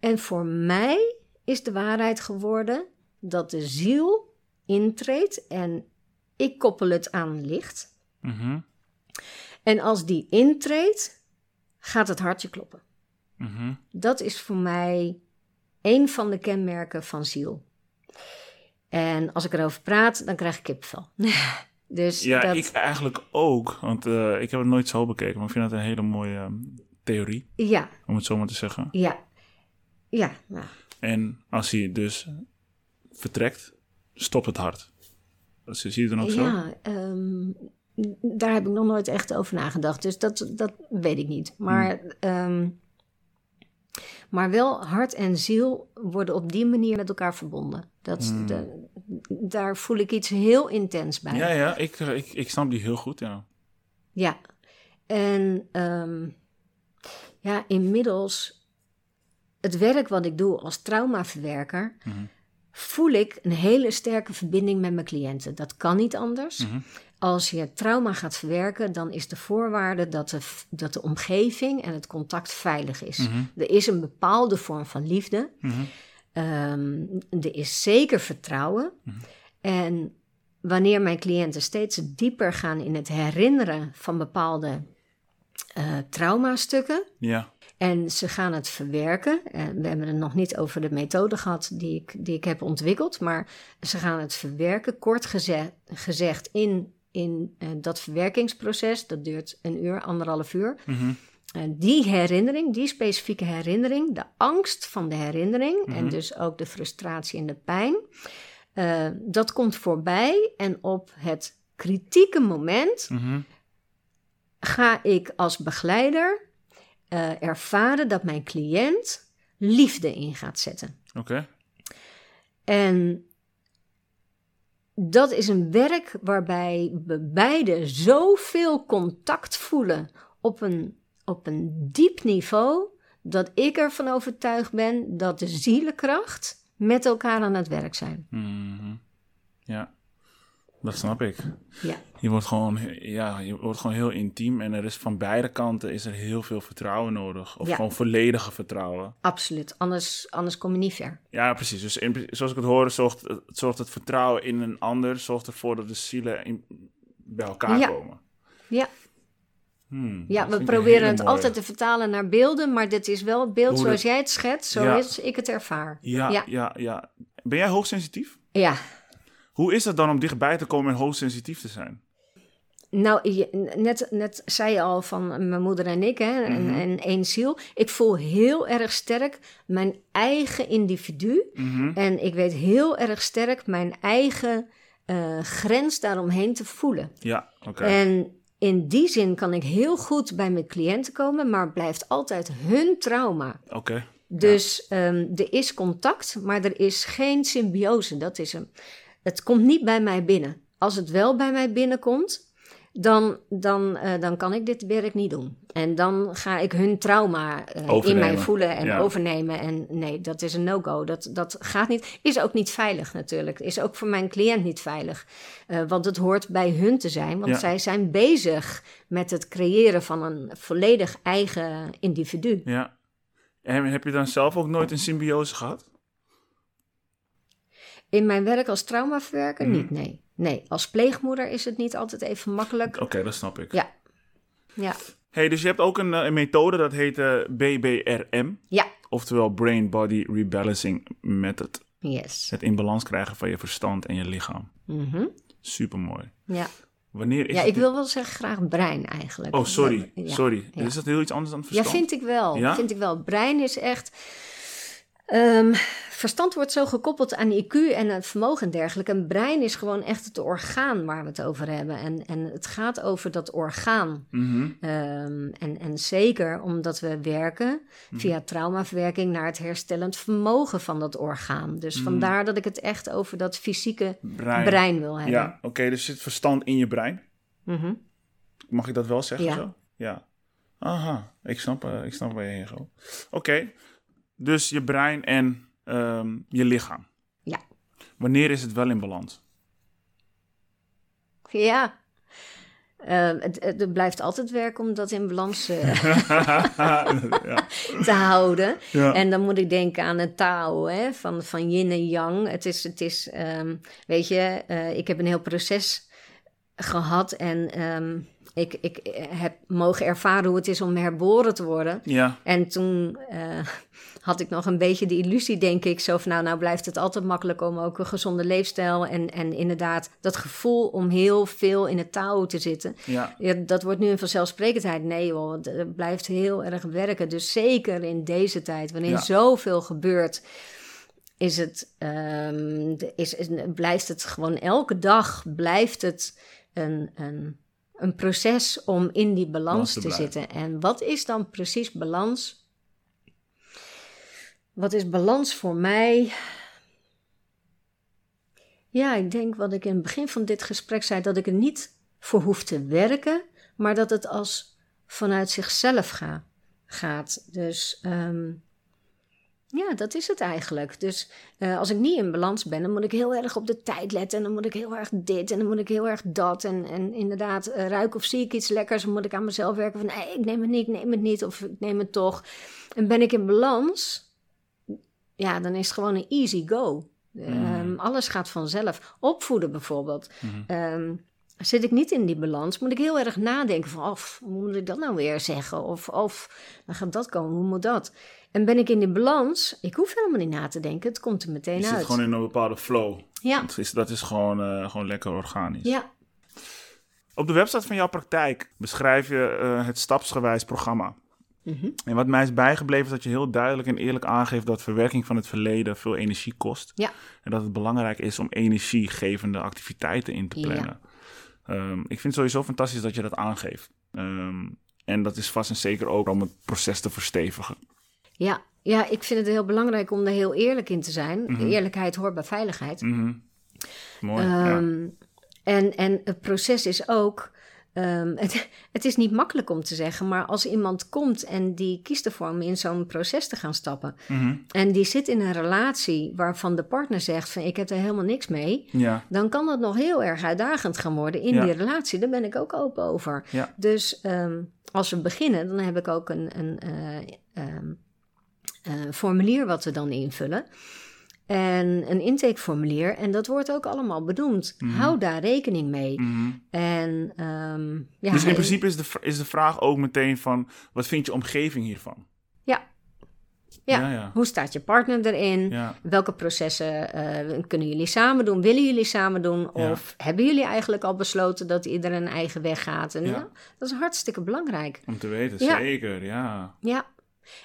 En voor mij is de waarheid geworden dat de ziel intreedt en ik koppel het aan licht. Mhm. En als die intreedt, gaat het hartje kloppen. Mhm. Dat is voor mij een van de kenmerken van ziel. En als ik erover praat, dan krijg ik kipvel. dus Ja, dat, ik eigenlijk ook. Want eh, ik heb het nooit zo bekeken, maar ik vind het een hele mooie ehm, theorie, ja, om het zo maar te zeggen. ja, ja, nou, En als hij dus vertrekt, stopt het hart. Dus zie je het dan ook zo? Ja, ehm, daar heb ik nog nooit echt over nagedacht. Dus dat, dat weet ik niet. Maar, ehm, maar wel hart en ziel worden op die manier met elkaar verbonden. Dat, Hmm. de- daar voel ik iets heel intens bij. Ja, ja, ik, eh, ik, ik snap die heel goed, ja. Ja. En ehm, ja, inmiddels, het werk wat ik doe als traumaverwerker, Mhm. voel ik een hele sterke verbinding met mijn cliënten. Dat kan niet anders. Mhm. Als je trauma gaat verwerken, dan is de voorwaarde dat de, dat de omgeving en het contact veilig is. Mhm. Er is een bepaalde vorm van liefde. Ehm, er is zeker vertrouwen. En wanneer mijn cliënten steeds dieper gaan in het herinneren van bepaalde eh traumastukken. Ja. En ze gaan het verwerken. En we hebben het nog niet over de methode gehad die ik, die ik heb ontwikkeld. Maar ze gaan het verwerken, kort geze- gezegd, in, in eh, dat verwerkingsproces. Dat duurt een uur, anderhalf uur. Mhm. En die herinnering, die specifieke herinnering, de angst van de herinnering en Mhm. dus ook de frustratie en de pijn, eh, dat komt voorbij. En op het kritieke moment Mhm. ga ik als begeleider eh, ervaren dat mijn cliënt liefde in gaat zetten. Oké. En dat is een werk waarbij we beide zoveel contact voelen op een, op een diep niveau, dat ik ervan overtuigd ben dat de zielenkracht met elkaar aan het werk zijn. Mhm. Ja, dat snap ik. Ja, Je wordt gewoon, ja, je wordt gewoon heel intiem en er is van beide kanten is er heel veel vertrouwen nodig. Of Ja. gewoon volledige vertrouwen. absoluut. Anders, anders kom je niet ver. Ja, precies. Dus in, zoals ik het hoor, zorgt, het- zorgt het vertrouwen in een ander, zorgt ervoor dat de zielen in, bij elkaar Ja. komen. Ja. Hmm, Ja, we proberen het mooie. altijd te vertalen naar beelden, maar dit is wel het beeld Hoe zoals dat- jij het schetst, zo Ja. is ik het ervaar. Ja, Ja. ja, ja, Ben jij hoogsensitief? Ja, Hoe is het dan om dichtbij te komen en hoogsensitief te zijn? Nou, je- net, net zei je al van mijn moeder en ik, hè, en, en één ziel. Ik voel heel erg sterk mijn eigen individu. Mhm. En ik weet heel erg sterk mijn eigen eh, grens daaromheen te voelen. Ja, oké. En in die zin kan ik heel goed bij mijn cliënten komen, maar blijft altijd hun trauma. Oké. Dus ehm, er is contact, maar er is geen symbiose. Dat is hem. Het komt niet bij mij binnen. Als het wel bij mij binnenkomt, dan, dan, eh, dan kan ik dit werk niet doen. En dan ga ik hun trauma eh, in mij voelen en Ja. overnemen. En nee, dat is een no-go. Dat, dat gaat niet. Is ook niet veilig natuurlijk. Is ook voor mijn cliënt niet veilig. Eh, want het hoort bij hun te zijn. Want Ja. zij zijn bezig met het creëren van een volledig eigen individu. Ja. En heb je dan zelf ook nooit een symbiose gehad? In mijn werk als traumaverwerker niet, nee. Nee, als pleegmoeder is het niet altijd even makkelijk. Oké, dat snap ik. Ja. Ja, Hey, dus je hebt ook een, eh, een methode dat heet eh, BBRM. ja, Oftewel Brain Body Rebalancing Method. yes. Het in balans krijgen van je verstand en je lichaam. Mhm. Supermooi. Ja, Wanneer is ja ik wil wel zeggen graag brein eigenlijk. Oh, sorry. Ja, sorry. ja. Is dat heel iets anders dan Ja, verstand? vind ik wel. Ja? Vind ik wel. Brein is echt. Ehm, verstand wordt zo gekoppeld aan IQ en het vermogen en dergelijke. En brein is gewoon echt het orgaan waar we het over hebben. En, en het gaat over dat orgaan. Mhm. Ehm, en, en zeker omdat we werken Mhm. via traumaverwerking naar het herstellend vermogen van dat orgaan. Dus vandaar dat ik het echt over dat fysieke Mhm. Brein. brein wil hebben. Ja, oké. dus zit verstand in je brein? Mhm. Mag ik dat wel zeggen Ja. zo? Ja. Aha, ik snap, eh, ik snap waar je heen gaat. Oké, dus je brein en ehm, je lichaam. Ja. Wanneer is het wel in balans? Ja. Ehm, het, het, blijft altijd werken om dat in balans eh, ja. te houden. Ja. En dan moet ik denken aan het Tao, hè, van, van yin en yang. Het is, het is ehm, weet je, eh, ik heb een heel proces gehad en ik, ik heb mogen ervaren hoe het is om herboren te worden. ja, En toen eh, had ik nog een beetje de illusie, denk ik, zo van nou, nou blijft het altijd makkelijk om ook een gezonde leefstijl en, en inderdaad dat gevoel om heel veel in het touw te zitten. ja, Ja, dat wordt nu een vanzelfsprekendheid. Nee joh, het, het blijft heel erg werken. Dus zeker in deze tijd, wanneer Ja. zoveel gebeurt, is het, ehm, is, is, blijft het gewoon elke dag blijft het een, een, een proces om in die balans Balans te zitten. En wat is dan precies balans? Wat is balans voor mij? Ja, ik denk wat ik in het begin van dit gesprek zei, dat ik er niet voor hoef te werken, maar dat het als vanuit zichzelf ga, gaat. Dus ehm, ja, dat is het eigenlijk. Dus eh, als ik niet in balans ben, dan moet ik heel erg op de tijd letten. En dan moet ik heel erg dit en dan moet ik heel erg dat. En, en inderdaad, eh, ruik of zie ik iets lekkers, dan moet ik aan mezelf werken van nee, ik neem het niet, ik neem het niet of ik neem het toch. En ben ik in balans, ja, dan is het gewoon een easy go. Ehm, alles gaat vanzelf. Opvoeden bijvoorbeeld. Ehm, zit ik niet in die balans, moet ik heel erg nadenken van, of, hoe moet ik dat nou weer zeggen? Of, of, dan gaat dat komen, hoe moet dat? En ben ik in die balans, ik hoef helemaal niet na te denken, het komt er meteen je zit uit. gewoon in een bepaalde flow. Ja, Dat is, dat is gewoon, eh, gewoon lekker organisch. ja, Op de website van jouw praktijk beschrijf je eh, het stapsgewijs programma. Mhm. En wat mij is bijgebleven is dat je heel duidelijk en eerlijk aangeeft dat verwerking van het verleden veel energie kost. ja, En dat het belangrijk is om energiegevende activiteiten in te Ja. plannen. Ehm, ik vind het sowieso fantastisch dat je dat aangeeft. Ehm, en dat is vast en zeker ook om het proces te verstevigen. ja. Ja, ik vind het heel belangrijk om er heel eerlijk in te zijn. Eerlijkheid hoort bij veiligheid. Mhm. Mooi. ja. Ehm, en, en het proces is ook. Ehm, het, het is niet makkelijk om te zeggen, maar als iemand komt en die kiest ervoor om in zo'n proces te gaan stappen. Mhm. En die zit in een relatie waarvan de partner zegt: van ik heb er helemaal niks mee. ja. Dan kan dat nog heel erg uitdagend gaan worden in Ja. die relatie. Daar ben ik ook open over. Ja. Dus ehm, als we beginnen, dan heb ik ook een, een eh, ehm, eh, formulier wat we dan invullen. En een intakeformulier. En dat wordt ook allemaal benoemd. Hou daar rekening mee. Mhm. En ehm, ja, dus in principe is de, is de vraag ook meteen van, wat vindt je omgeving hiervan? Ja, Ja. Ja, ja. Hoe staat je partner erin? Welke processen eh, kunnen jullie samen doen? Willen jullie samen doen? Of hebben jullie eigenlijk al besloten dat ieder een eigen weg gaat? En dat is hartstikke belangrijk. Om te weten, zeker, ja. Ja.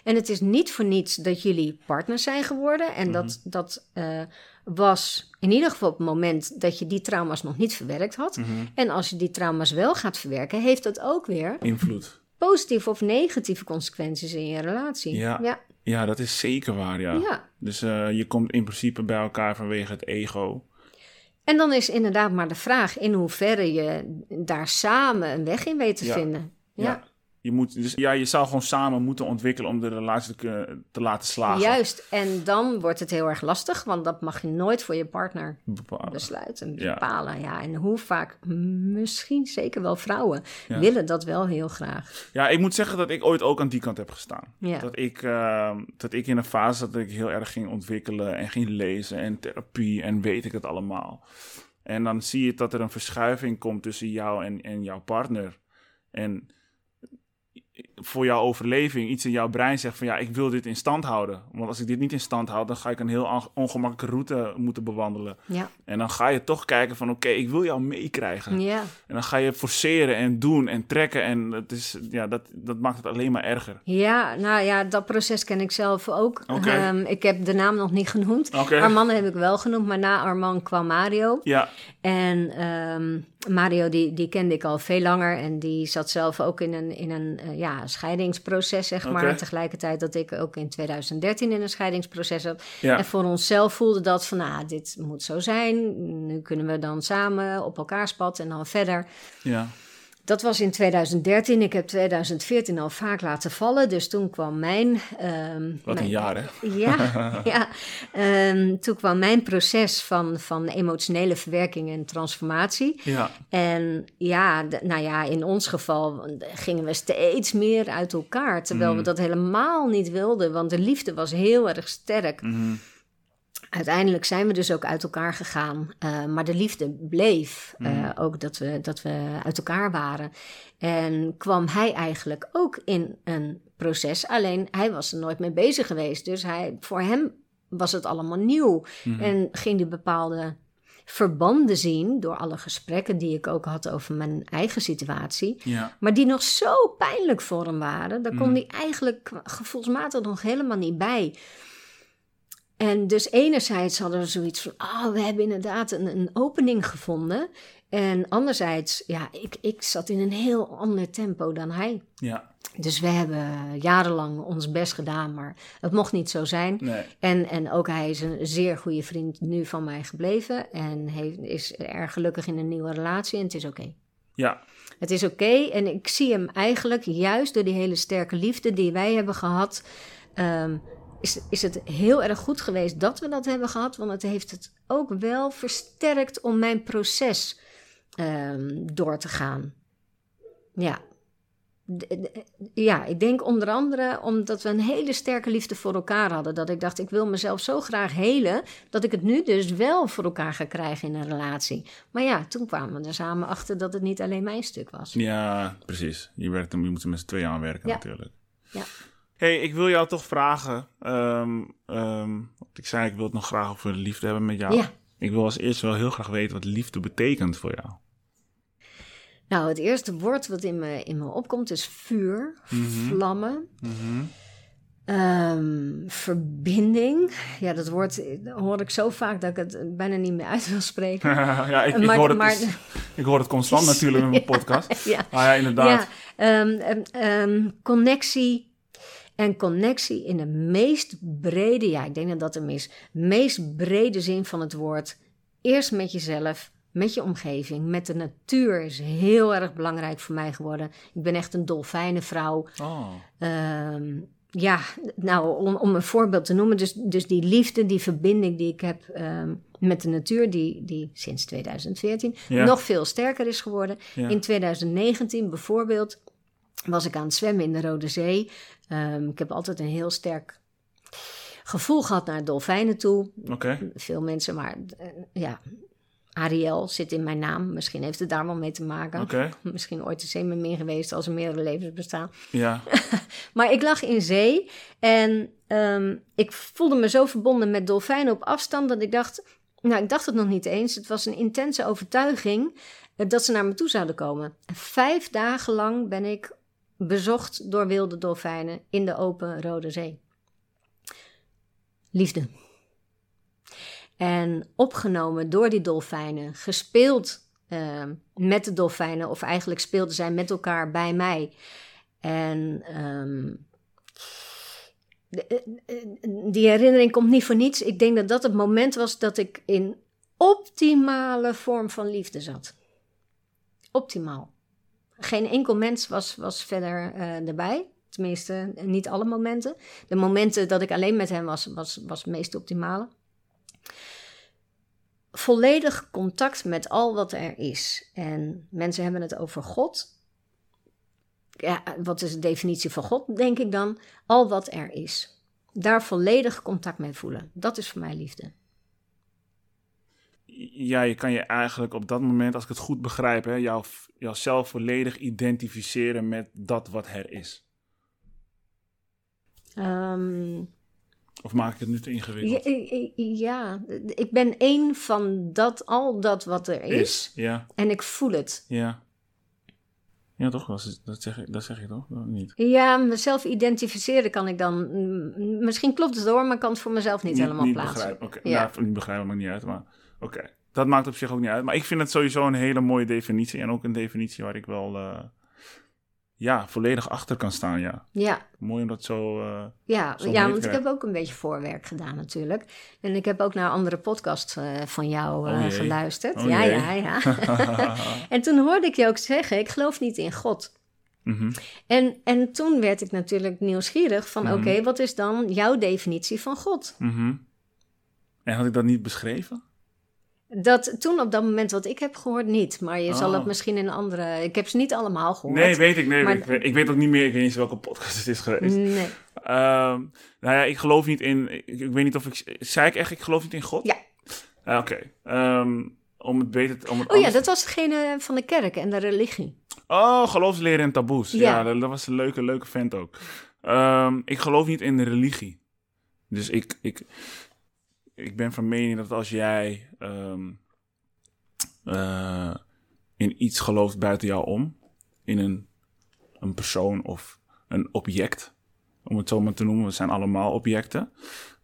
En het is niet voor niets dat jullie partners zijn geworden. En dat, Mhm. dat eh, was in ieder geval op het moment dat je die trauma's nog niet verwerkt had. Mhm. En als je die trauma's wel gaat verwerken, heeft dat ook weer Invloed. positieve of negatieve consequenties in je relatie. Ja. ja. Ja, dat is zeker waar, ja. ja. Dus eh, je komt in principe bij elkaar vanwege het ego. En dan is inderdaad maar de vraag in hoeverre je daar samen een weg in weet te Ja. vinden. Ja, Je, moet, dus, ja, je zou gewoon samen moeten ontwikkelen om de relatie te, laten slagen. juist. En dan wordt het heel erg lastig, want dat mag je nooit voor je partner Bepalen. besluiten, bepalen. Ja, en hoe vaak, misschien zeker wel vrouwen, Ja. willen dat wel heel graag. Ja, ik moet zeggen dat ik ooit ook aan die kant heb gestaan. Ja. Dat, ik, eh, dat ik in een fase zat dat ik heel erg ging ontwikkelen en ging lezen en therapie en weet ik het allemaal. En dan zie je dat er een verschuiving komt tussen jou en, en jouw partner. En voor jouw overleving iets in jouw brein zegt van ja, ik wil dit in stand houden. Want als ik dit niet in stand houd, dan ga ik een heel onge- ongemakkelijke route moeten bewandelen. Ja, En dan ga je toch kijken van oké, ik wil jou meekrijgen. ja. En dan ga je forceren en doen en trekken. En het is, ja, dat, dat maakt het alleen maar erger. Ja, nou ja, dat proces ken ik zelf ook. Ehm, ik heb de naam nog niet genoemd. Oké. Armand heb ik wel genoemd, maar na Armand kwam Mario. Ja, En ehm, Mario, die, die kende ik al veel langer. En die zat zelf ook in een, in een eh, ja, scheidingsproces, zeg maar. Tegelijkertijd dat ik ook in 2013 in een scheidingsproces zat. ja. En voor onszelf voelde dat van, nou, dit moet zo zijn. Nu kunnen we dan samen op elkaars pad en dan verder. ja. Dat was in 2013. Ik heb 2014 al vaak laten vallen. Dus toen kwam mijn... ehm, Wat een jaar, hè? ja, ja. Ehm, toen kwam mijn proces van, van emotionele verwerking en transformatie. Ja, En ja, nou ja, in ons geval gingen we steeds meer uit elkaar. Terwijl Mm. we dat helemaal niet wilden, want de liefde was heel erg sterk. mhm. Uiteindelijk zijn we dus ook uit elkaar gegaan. eh, maar de liefde bleef. eh, Mm. ook dat we, dat we uit elkaar waren. En kwam hij eigenlijk ook in een proces. Alleen hij was er nooit mee bezig geweest. Dus hij, voor hem was het allemaal nieuw. Mhm. En ging hij bepaalde verbanden zien. door alle gesprekken die ik ook had over mijn eigen situatie. ja, Maar die nog zo pijnlijk voor hem waren. Daar kon Mm. hij eigenlijk gevoelsmatig nog helemaal niet bij. En dus enerzijds hadden we zoiets van... oh, we hebben inderdaad een, een opening gevonden. En anderzijds, ja, ik, ik zat in een heel ander tempo dan hij. ja. Dus we hebben jarenlang ons best gedaan, maar het mocht niet zo zijn. Nee. En, en ook hij is een zeer goede vriend nu van mij gebleven. En heeft, is erg gelukkig in een nieuwe relatie en het is oké. Ja, Het is oké en ik zie hem eigenlijk juist door die hele sterke liefde die wij hebben gehad. ehm, is, is het heel erg goed geweest dat we dat hebben gehad, want het heeft het ook wel versterkt om mijn proces ehm, door te gaan. Ja. Ja, ik denk onder andere omdat we een hele sterke liefde voor elkaar hadden. Dat ik dacht, ik wil mezelf zo graag helen, dat ik het nu dus wel voor elkaar ga krijgen in een relatie. Maar ja, toen kwamen we er samen achter dat het niet alleen mijn stuk was. ja, precies. Je, werkt, je moet er met z'n tweeën aan werken Ja. natuurlijk. Ja. Hey, ik wil jou toch vragen. ehm, ehm, ik zei, ik wil het nog graag over liefde hebben met jou. Ja. Ik wil als eerst wel heel graag weten wat liefde betekent voor jou. Nou, het eerste woord wat in me, in me opkomt is vuur, Mhm. vlammen, Mhm. ehm, verbinding. Ja, dat woord hoor ik zo vaak dat ik het bijna niet meer uit wil spreken. ja, ik, ik, Maar- hoor het, maar- dus- ik hoor het constant natuurlijk met mijn podcast. ja. Maar ja, inderdaad. Ja, connectie. En connectie in de meest brede, ja, ik denk dat dat hem is, meest brede zin van het woord. Eerst met jezelf, met je omgeving, met de natuur is heel erg belangrijk voor mij geworden. Ik ben echt een dolfijnenvrouw. Oh, Ehm, ja, nou, om, om een voorbeeld te noemen, dus, dus die liefde, die verbinding die ik heb ehm, met de natuur, die, die sinds 2014 Ja. nog veel sterker is geworden. ja. In 2019 bijvoorbeeld was ik aan het zwemmen in de Rode Zee. Ehm, ik heb altijd een heel sterk gevoel gehad naar dolfijnen toe. Oké. Veel mensen, maar eh, ja, Ariel zit in mijn naam. Misschien heeft het daar wel mee te maken. Misschien ooit een zeemermin geweest als er meerdere levens bestaan. Ja. Maar ik lag in zee en ehm, ik voelde me zo verbonden met dolfijnen op afstand dat ik dacht, nou ik dacht het nog niet eens, het was een intense overtuiging eh, dat ze naar me toe zouden komen. En vijf dagen lang ben ik bezocht door wilde dolfijnen in de open Rode Zee. Liefde. En opgenomen door die dolfijnen, gespeeld ehm, met de dolfijnen, of eigenlijk speelden zij met elkaar bij mij. En ehm, eh, eh, die herinnering komt niet voor niets. Ik denk dat dat het moment was dat ik in optimale vorm van liefde zat. Optimaal. Geen enkel mens was, was verder eh, erbij. Tenminste, niet alle momenten. De momenten dat ik alleen met hem was, was, was het meest optimale. Volledig contact met al wat er is. En mensen hebben het over God ja, wat is de definitie van God, denk ik dan? Al wat er is. Daar volledig contact mee voelen. Dat is voor mij liefde. Ja, je kan je eigenlijk op dat moment, als ik het goed begrijp, hè, jou, jouzelf volledig identificeren met dat wat er is. Ehm, Of maak ik het nu te ingewikkeld? ja, ik ben één van dat, al dat wat er is. Ja, En ik voel het. ja. Ja, toch? Dat, zeg, ik, dat zeg je toch? Niet? Ja, mezelf identificeren kan ik dan. Misschien klopt het hoor, maar ik kan het voor mezelf niet, helemaal niet plaatsen. begrijpen. Oké, Ja. ja. niet begrijpen maakt niet uit, maar oké. Dat maakt op zich ook niet uit. Maar ik vind het sowieso een hele mooie definitie. En ook een definitie waar ik wel eh, ja, volledig achter kan staan, ja. Ja, Mooi om dat zo... eh, ja, Zo ja want ik ik heb ook een beetje voorwerk gedaan natuurlijk. En ik heb ook naar andere podcasts eh, van jou Oh geluisterd. Oh ja, ja, ja, En toen hoorde ik je ook zeggen, ik geloof niet in God. mhm. En, en toen werd ik natuurlijk nieuwsgierig van, Mhm. oké, wat is dan jouw definitie van God? Mhm. En had ik dat niet beschreven? Dat toen op dat moment wat ik heb gehoord niet, maar je zal het misschien in andere... Ik heb ze niet allemaal gehoord. Nee, weet ik. Nee, Maar- ik, weet, ik weet ook niet meer. Ik weet niet welke podcast het is geweest. Nee. Ehm, nou ja, ik geloof niet in... Ik, ik weet niet of ik... Zei ik echt, ik geloof niet in God? Ja. Ah, Oké. Ehm, om het beter... te- Om het Oh ja, dat was degene van de kerk en de religie. Oh, geloofsleren en taboes. Ja, Ja. dat, dat was een leuke, leuke vent ook. Ehm, ik geloof niet in de religie. Dus ik, ik, ik ben van mening dat als jij ehm, eh, in iets gelooft buiten jou om, in een, een persoon of een object, om het zo maar te noemen, we zijn allemaal objecten,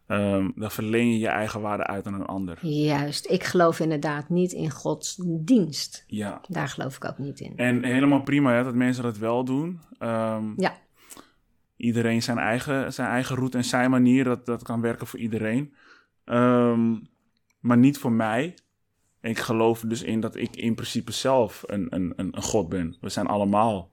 ehm, dan verleen je je eigen waarde uit aan een ander. Juist, ik geloof inderdaad niet in Gods dienst. Ja. Daar geloof ik ook niet in. En helemaal prima hè, dat mensen dat wel doen. Ehm, Ja, iedereen zijn eigen, zijn eigen route en zijn manier. Dat, dat kan werken voor iedereen. Ehm, maar niet voor mij. Ik geloof dus in dat ik in principe zelf een, een, een, een god ben. We zijn allemaal.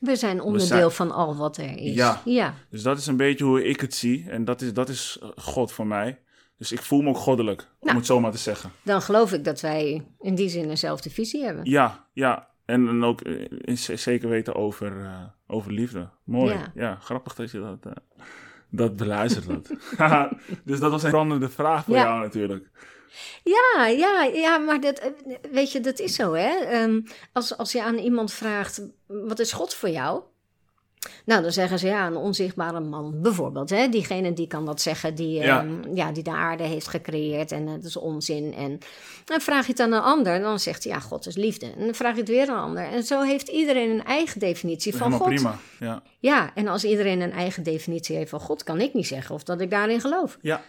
we zijn onderdeel zijn- van al wat er is. Ja. ja. Dus dat is een beetje hoe ik het zie. En dat is, dat is eh, God voor mij. Dus ik voel me ook goddelijk, om Nou. het zo maar te zeggen. Dan geloof ik dat wij in die zin dezelfde visie hebben. Ja, ja. En, en ook eh, zeker weten over, eh, over liefde. Mooi. Ja. Ja. grappig dat je dat, dat beluisterd had. dus dat was een brandende vraag voor Ja. jou natuurlijk. Ja, ja, ja, maar dat, eh, weet je, dat is zo, hè? Ehm, als, als je aan iemand vraagt, wat is God voor jou? Nou, dan zeggen ze ja, een onzichtbare man, bijvoorbeeld. Hè? Diegene die kan dat zeggen, die, Ja. ehm, ja, die de aarde heeft gecreëerd en dat is onzin. En dan vraag je het aan een ander, dan zegt hij ja, God is liefde. En dan vraag je het weer aan een ander. En zo heeft iedereen een eigen definitie van God. prima. Ja. Ja, en als iedereen een eigen definitie heeft van God, kan ik niet zeggen of dat ik daarin geloof. Ja.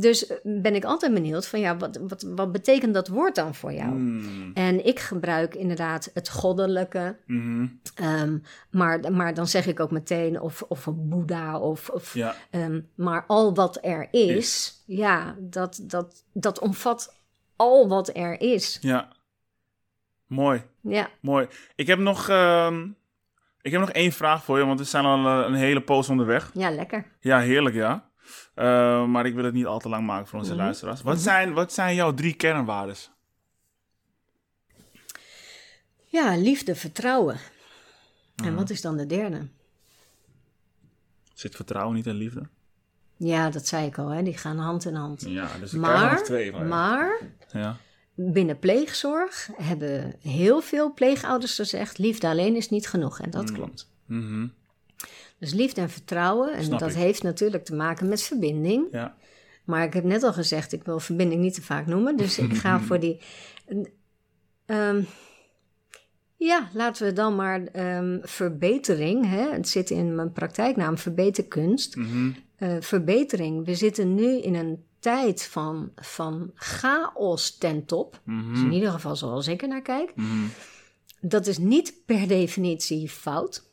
Dus eh, ben ik altijd benieuwd van ja, wat, wat, wat betekent dat woord dan voor jou? Mm. En ik gebruik inderdaad het goddelijke, Mhm. ehm, maar, maar dan zeg ik ook meteen of, of een Boeddha of, of Ja. ehm, maar al wat er is, ja, dat, dat, dat omvat al wat er is. ja. Mooi. Ja, Mooi. Ik heb nog, ehm, ik heb nog één vraag voor je, want we zijn al eh, een hele poos onderweg. ja lekker. Ja, heerlijk ja. Eh, maar ik wil het niet al te lang maken voor onze Mhm. luisteraars. Wat zijn, wat zijn jouw drie kernwaardes? Ja, liefde, vertrouwen. Mhm. En wat is dan de derde? Zit vertrouwen niet in liefde? Ja, dat zei ik al, hè? die gaan hand in hand. Ja, dus ik er Maar, nog twee van maar Ja. binnen pleegzorg hebben heel veel pleegouders gezegd: liefde alleen is niet genoeg. En dat Mm. klopt. Mhm. Dus liefde en vertrouwen. En Snap dat ik. heeft natuurlijk te maken met verbinding. Ja. Maar ik heb net al gezegd, ik wil verbinding niet te vaak noemen. Dus ik ga voor die. ehm, ja, laten we dan maar ehm, verbetering. Hè? Het zit in mijn praktijknaam verbeterkunst. Mhm. Eh, verbetering. We zitten nu in een tijd van, van chaos ten top. Mhm. Dus in ieder geval zoals ik er naar kijk. Mhm. Dat is niet per definitie fout.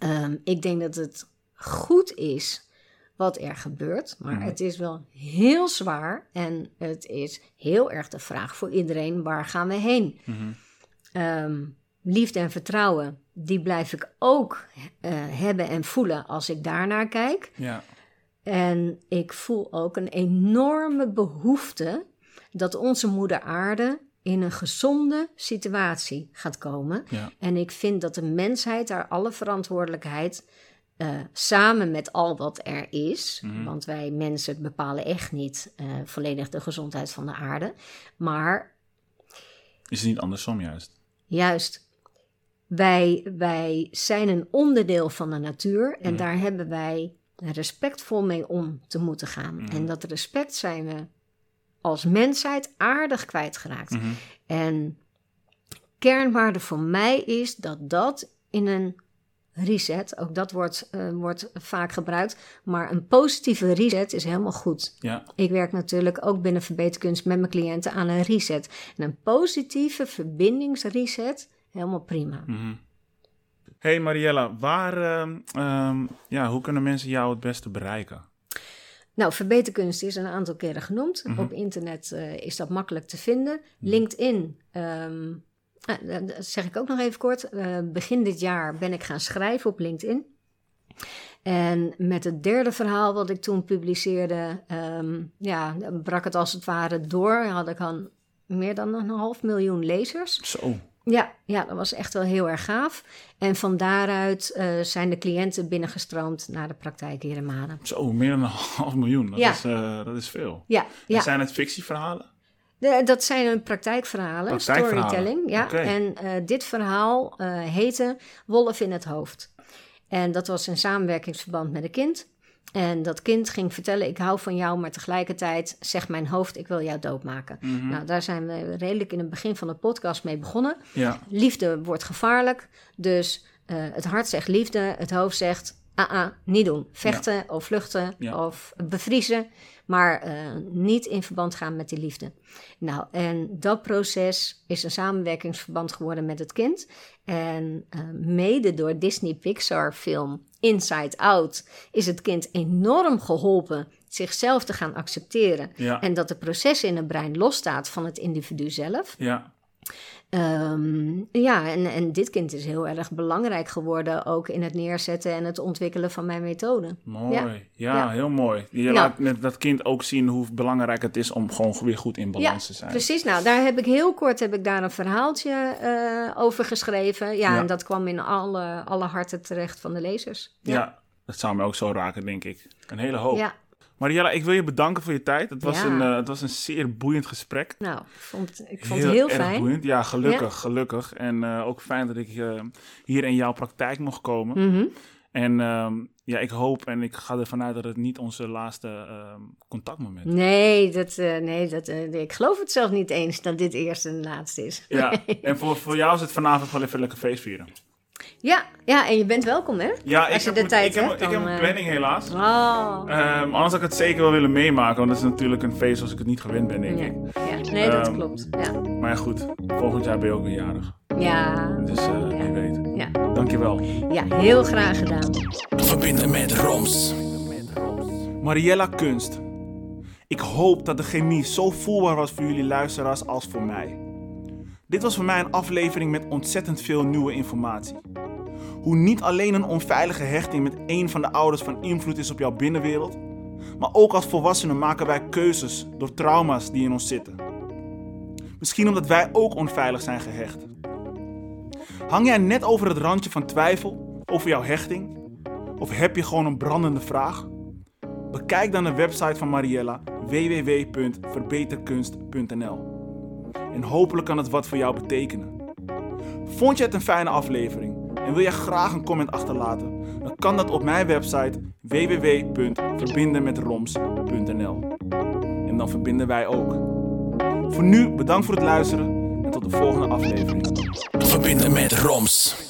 Ehm, ik denk dat het goed is wat er gebeurt, maar Mhm. het is wel heel zwaar en het is heel erg de vraag voor iedereen: waar gaan we heen? Mhm. Ehm, liefde en vertrouwen, die blijf ik ook eh, hebben en voelen als ik daarnaar kijk. Ja. En ik voel ook een enorme behoefte dat onze moeder aarde in een gezonde situatie gaat komen. Ja. En ik vind dat de mensheid daar alle verantwoordelijkheid eh, samen met al wat er is, Mhm. want wij mensen bepalen echt niet eh, volledig de gezondheid van de aarde, maar Is het niet andersom juist? Juist. Wij, wij zijn een onderdeel van de natuur en Mhm. daar hebben wij respectvol mee om te moeten gaan. Mhm. En dat respect zijn we als mensheid aardig kwijtgeraakt. Mhm. En kernwaarde voor mij is dat dat in een reset, ook dat wordt, eh, wordt vaak gebruikt, maar een positieve reset is helemaal goed. Ja. Ik werk natuurlijk ook binnen verbeterkunst met mijn cliënten aan een reset. En een positieve verbindingsreset, helemaal prima. Mhm. Hey Mariella, waar, ehm, ehm, ja, hoe kunnen mensen jou het beste bereiken? Nou, verbeterkunst is een aantal keren genoemd. Mhm. Op internet eh, is dat makkelijk te vinden. LinkedIn, ehm, ah, dat zeg ik ook nog even kort. Eh, begin dit jaar ben ik gaan schrijven op LinkedIn. En met het derde verhaal wat ik toen publiceerde, ehm, ja, brak het als het ware door. Had ik al meer dan een half miljoen lezers. Zo. Ja, ja, dat was echt wel heel erg gaaf. En van daaruit eh, zijn de cliënten binnengestroomd naar de praktijk hier in Maden. Zo, meer dan een half miljoen. Dat, Ja. is, eh, dat is veel. Ja, ja. Zijn het fictieverhalen? De- dat zijn een praktijkverhalen, Praktijkverhalen, storytelling. Ja. En eh, dit verhaal heette Wolf in het hoofd. En dat was in samenwerkingsverband met een kind. En dat kind ging vertellen, ik hou van jou, maar tegelijkertijd zegt mijn hoofd, ik wil jou doodmaken. Mhm. Nou, daar zijn we redelijk in het begin van de podcast mee begonnen. Ja. Liefde wordt gevaarlijk, dus eh, het hart zegt liefde, het hoofd zegt, ah, ah niet doen. Vechten of vluchten Ja. of bevriezen, maar eh, niet in verband gaan met die liefde. Nou, en dat proces is een samenwerkingsverband geworden met het kind. En eh, mede door Disney Pixar film Inside Out is het kind enorm geholpen zichzelf te gaan accepteren. Ja. En dat de proces in het brein losstaat van het individu zelf. Ja. Ehm, ja, en, en dit kind is heel erg belangrijk geworden, ook in het neerzetten en het ontwikkelen van mijn methode. Mooi. Ja. Ja, Ja. heel mooi. Je laat met dat kind ook zien hoe belangrijk het is om gewoon weer goed in balans te zijn. Precies, nou daar heb ik heel kort heb ik daar een verhaaltje eh, over geschreven. Ja, Ja. en dat kwam in alle, alle harten terecht van de lezers. Ja. dat zou me ook zo raken, denk ik. Een hele hoop. ja. Mariella, ik wil je bedanken voor je tijd. Het was, Ja. een, eh, het was een zeer boeiend gesprek. nou, ik vond, ik vond het heel erg fijn. boeiend. Ja, gelukkig, gelukkig. En eh, ook fijn dat ik eh, hier in jouw praktijk mocht komen. Mhm. En ehm, ja, ik hoop en ik ga ervan uit dat het niet onze laatste ehm, contactmoment is. Nee, dat, nee dat, ik geloof het zelf niet eens dat dit eerst en laatste is. Ja, en voor, voor jou is het vanavond wel even lekker feest vieren. Ja, ja, en je bent welkom, hè? Ja, Als ik je heb, de een- tijd ik heb, hebt, ik heb een eh, planning helaas. Oh. Ehm, anders had ik het zeker wel willen meemaken, want dat is natuurlijk een feest zoals ik het niet gewend ben, denk Ja, ik. ja, nee, dat Ehm, klopt. Ja, Maar ja, goed, volgend jaar ben je ook weer jarig. ja, Dus eh, Ja. wie weet. ja. Dankjewel. ja heel graag gedaan. Verbinden met Roms. Mariella Kunst. Ik hoop dat de chemie zo voelbaar was voor jullie luisteraars als voor mij. Dit was voor mij een aflevering met ontzettend veel nieuwe informatie. Hoe niet alleen een onveilige hechting met één van de ouders van invloed is op jouw binnenwereld, maar ook als volwassenen maken wij keuzes door trauma's die in ons zitten. Misschien omdat wij ook onveilig zijn gehecht. Hang jij net over het randje van twijfel over jouw hechting? Of heb je gewoon een brandende vraag? Bekijk dan de website van Mariella www.verbeterkunst.nl. en hopelijk kan het wat voor jou betekenen. Vond je het een fijne aflevering en wil jij graag een comment achterlaten? Dan kan dat op mijn website www.verbindenmetroms.nl. En dan verbinden wij ook. Voor nu bedankt voor het luisteren en tot de volgende aflevering. Verbinden met Roms.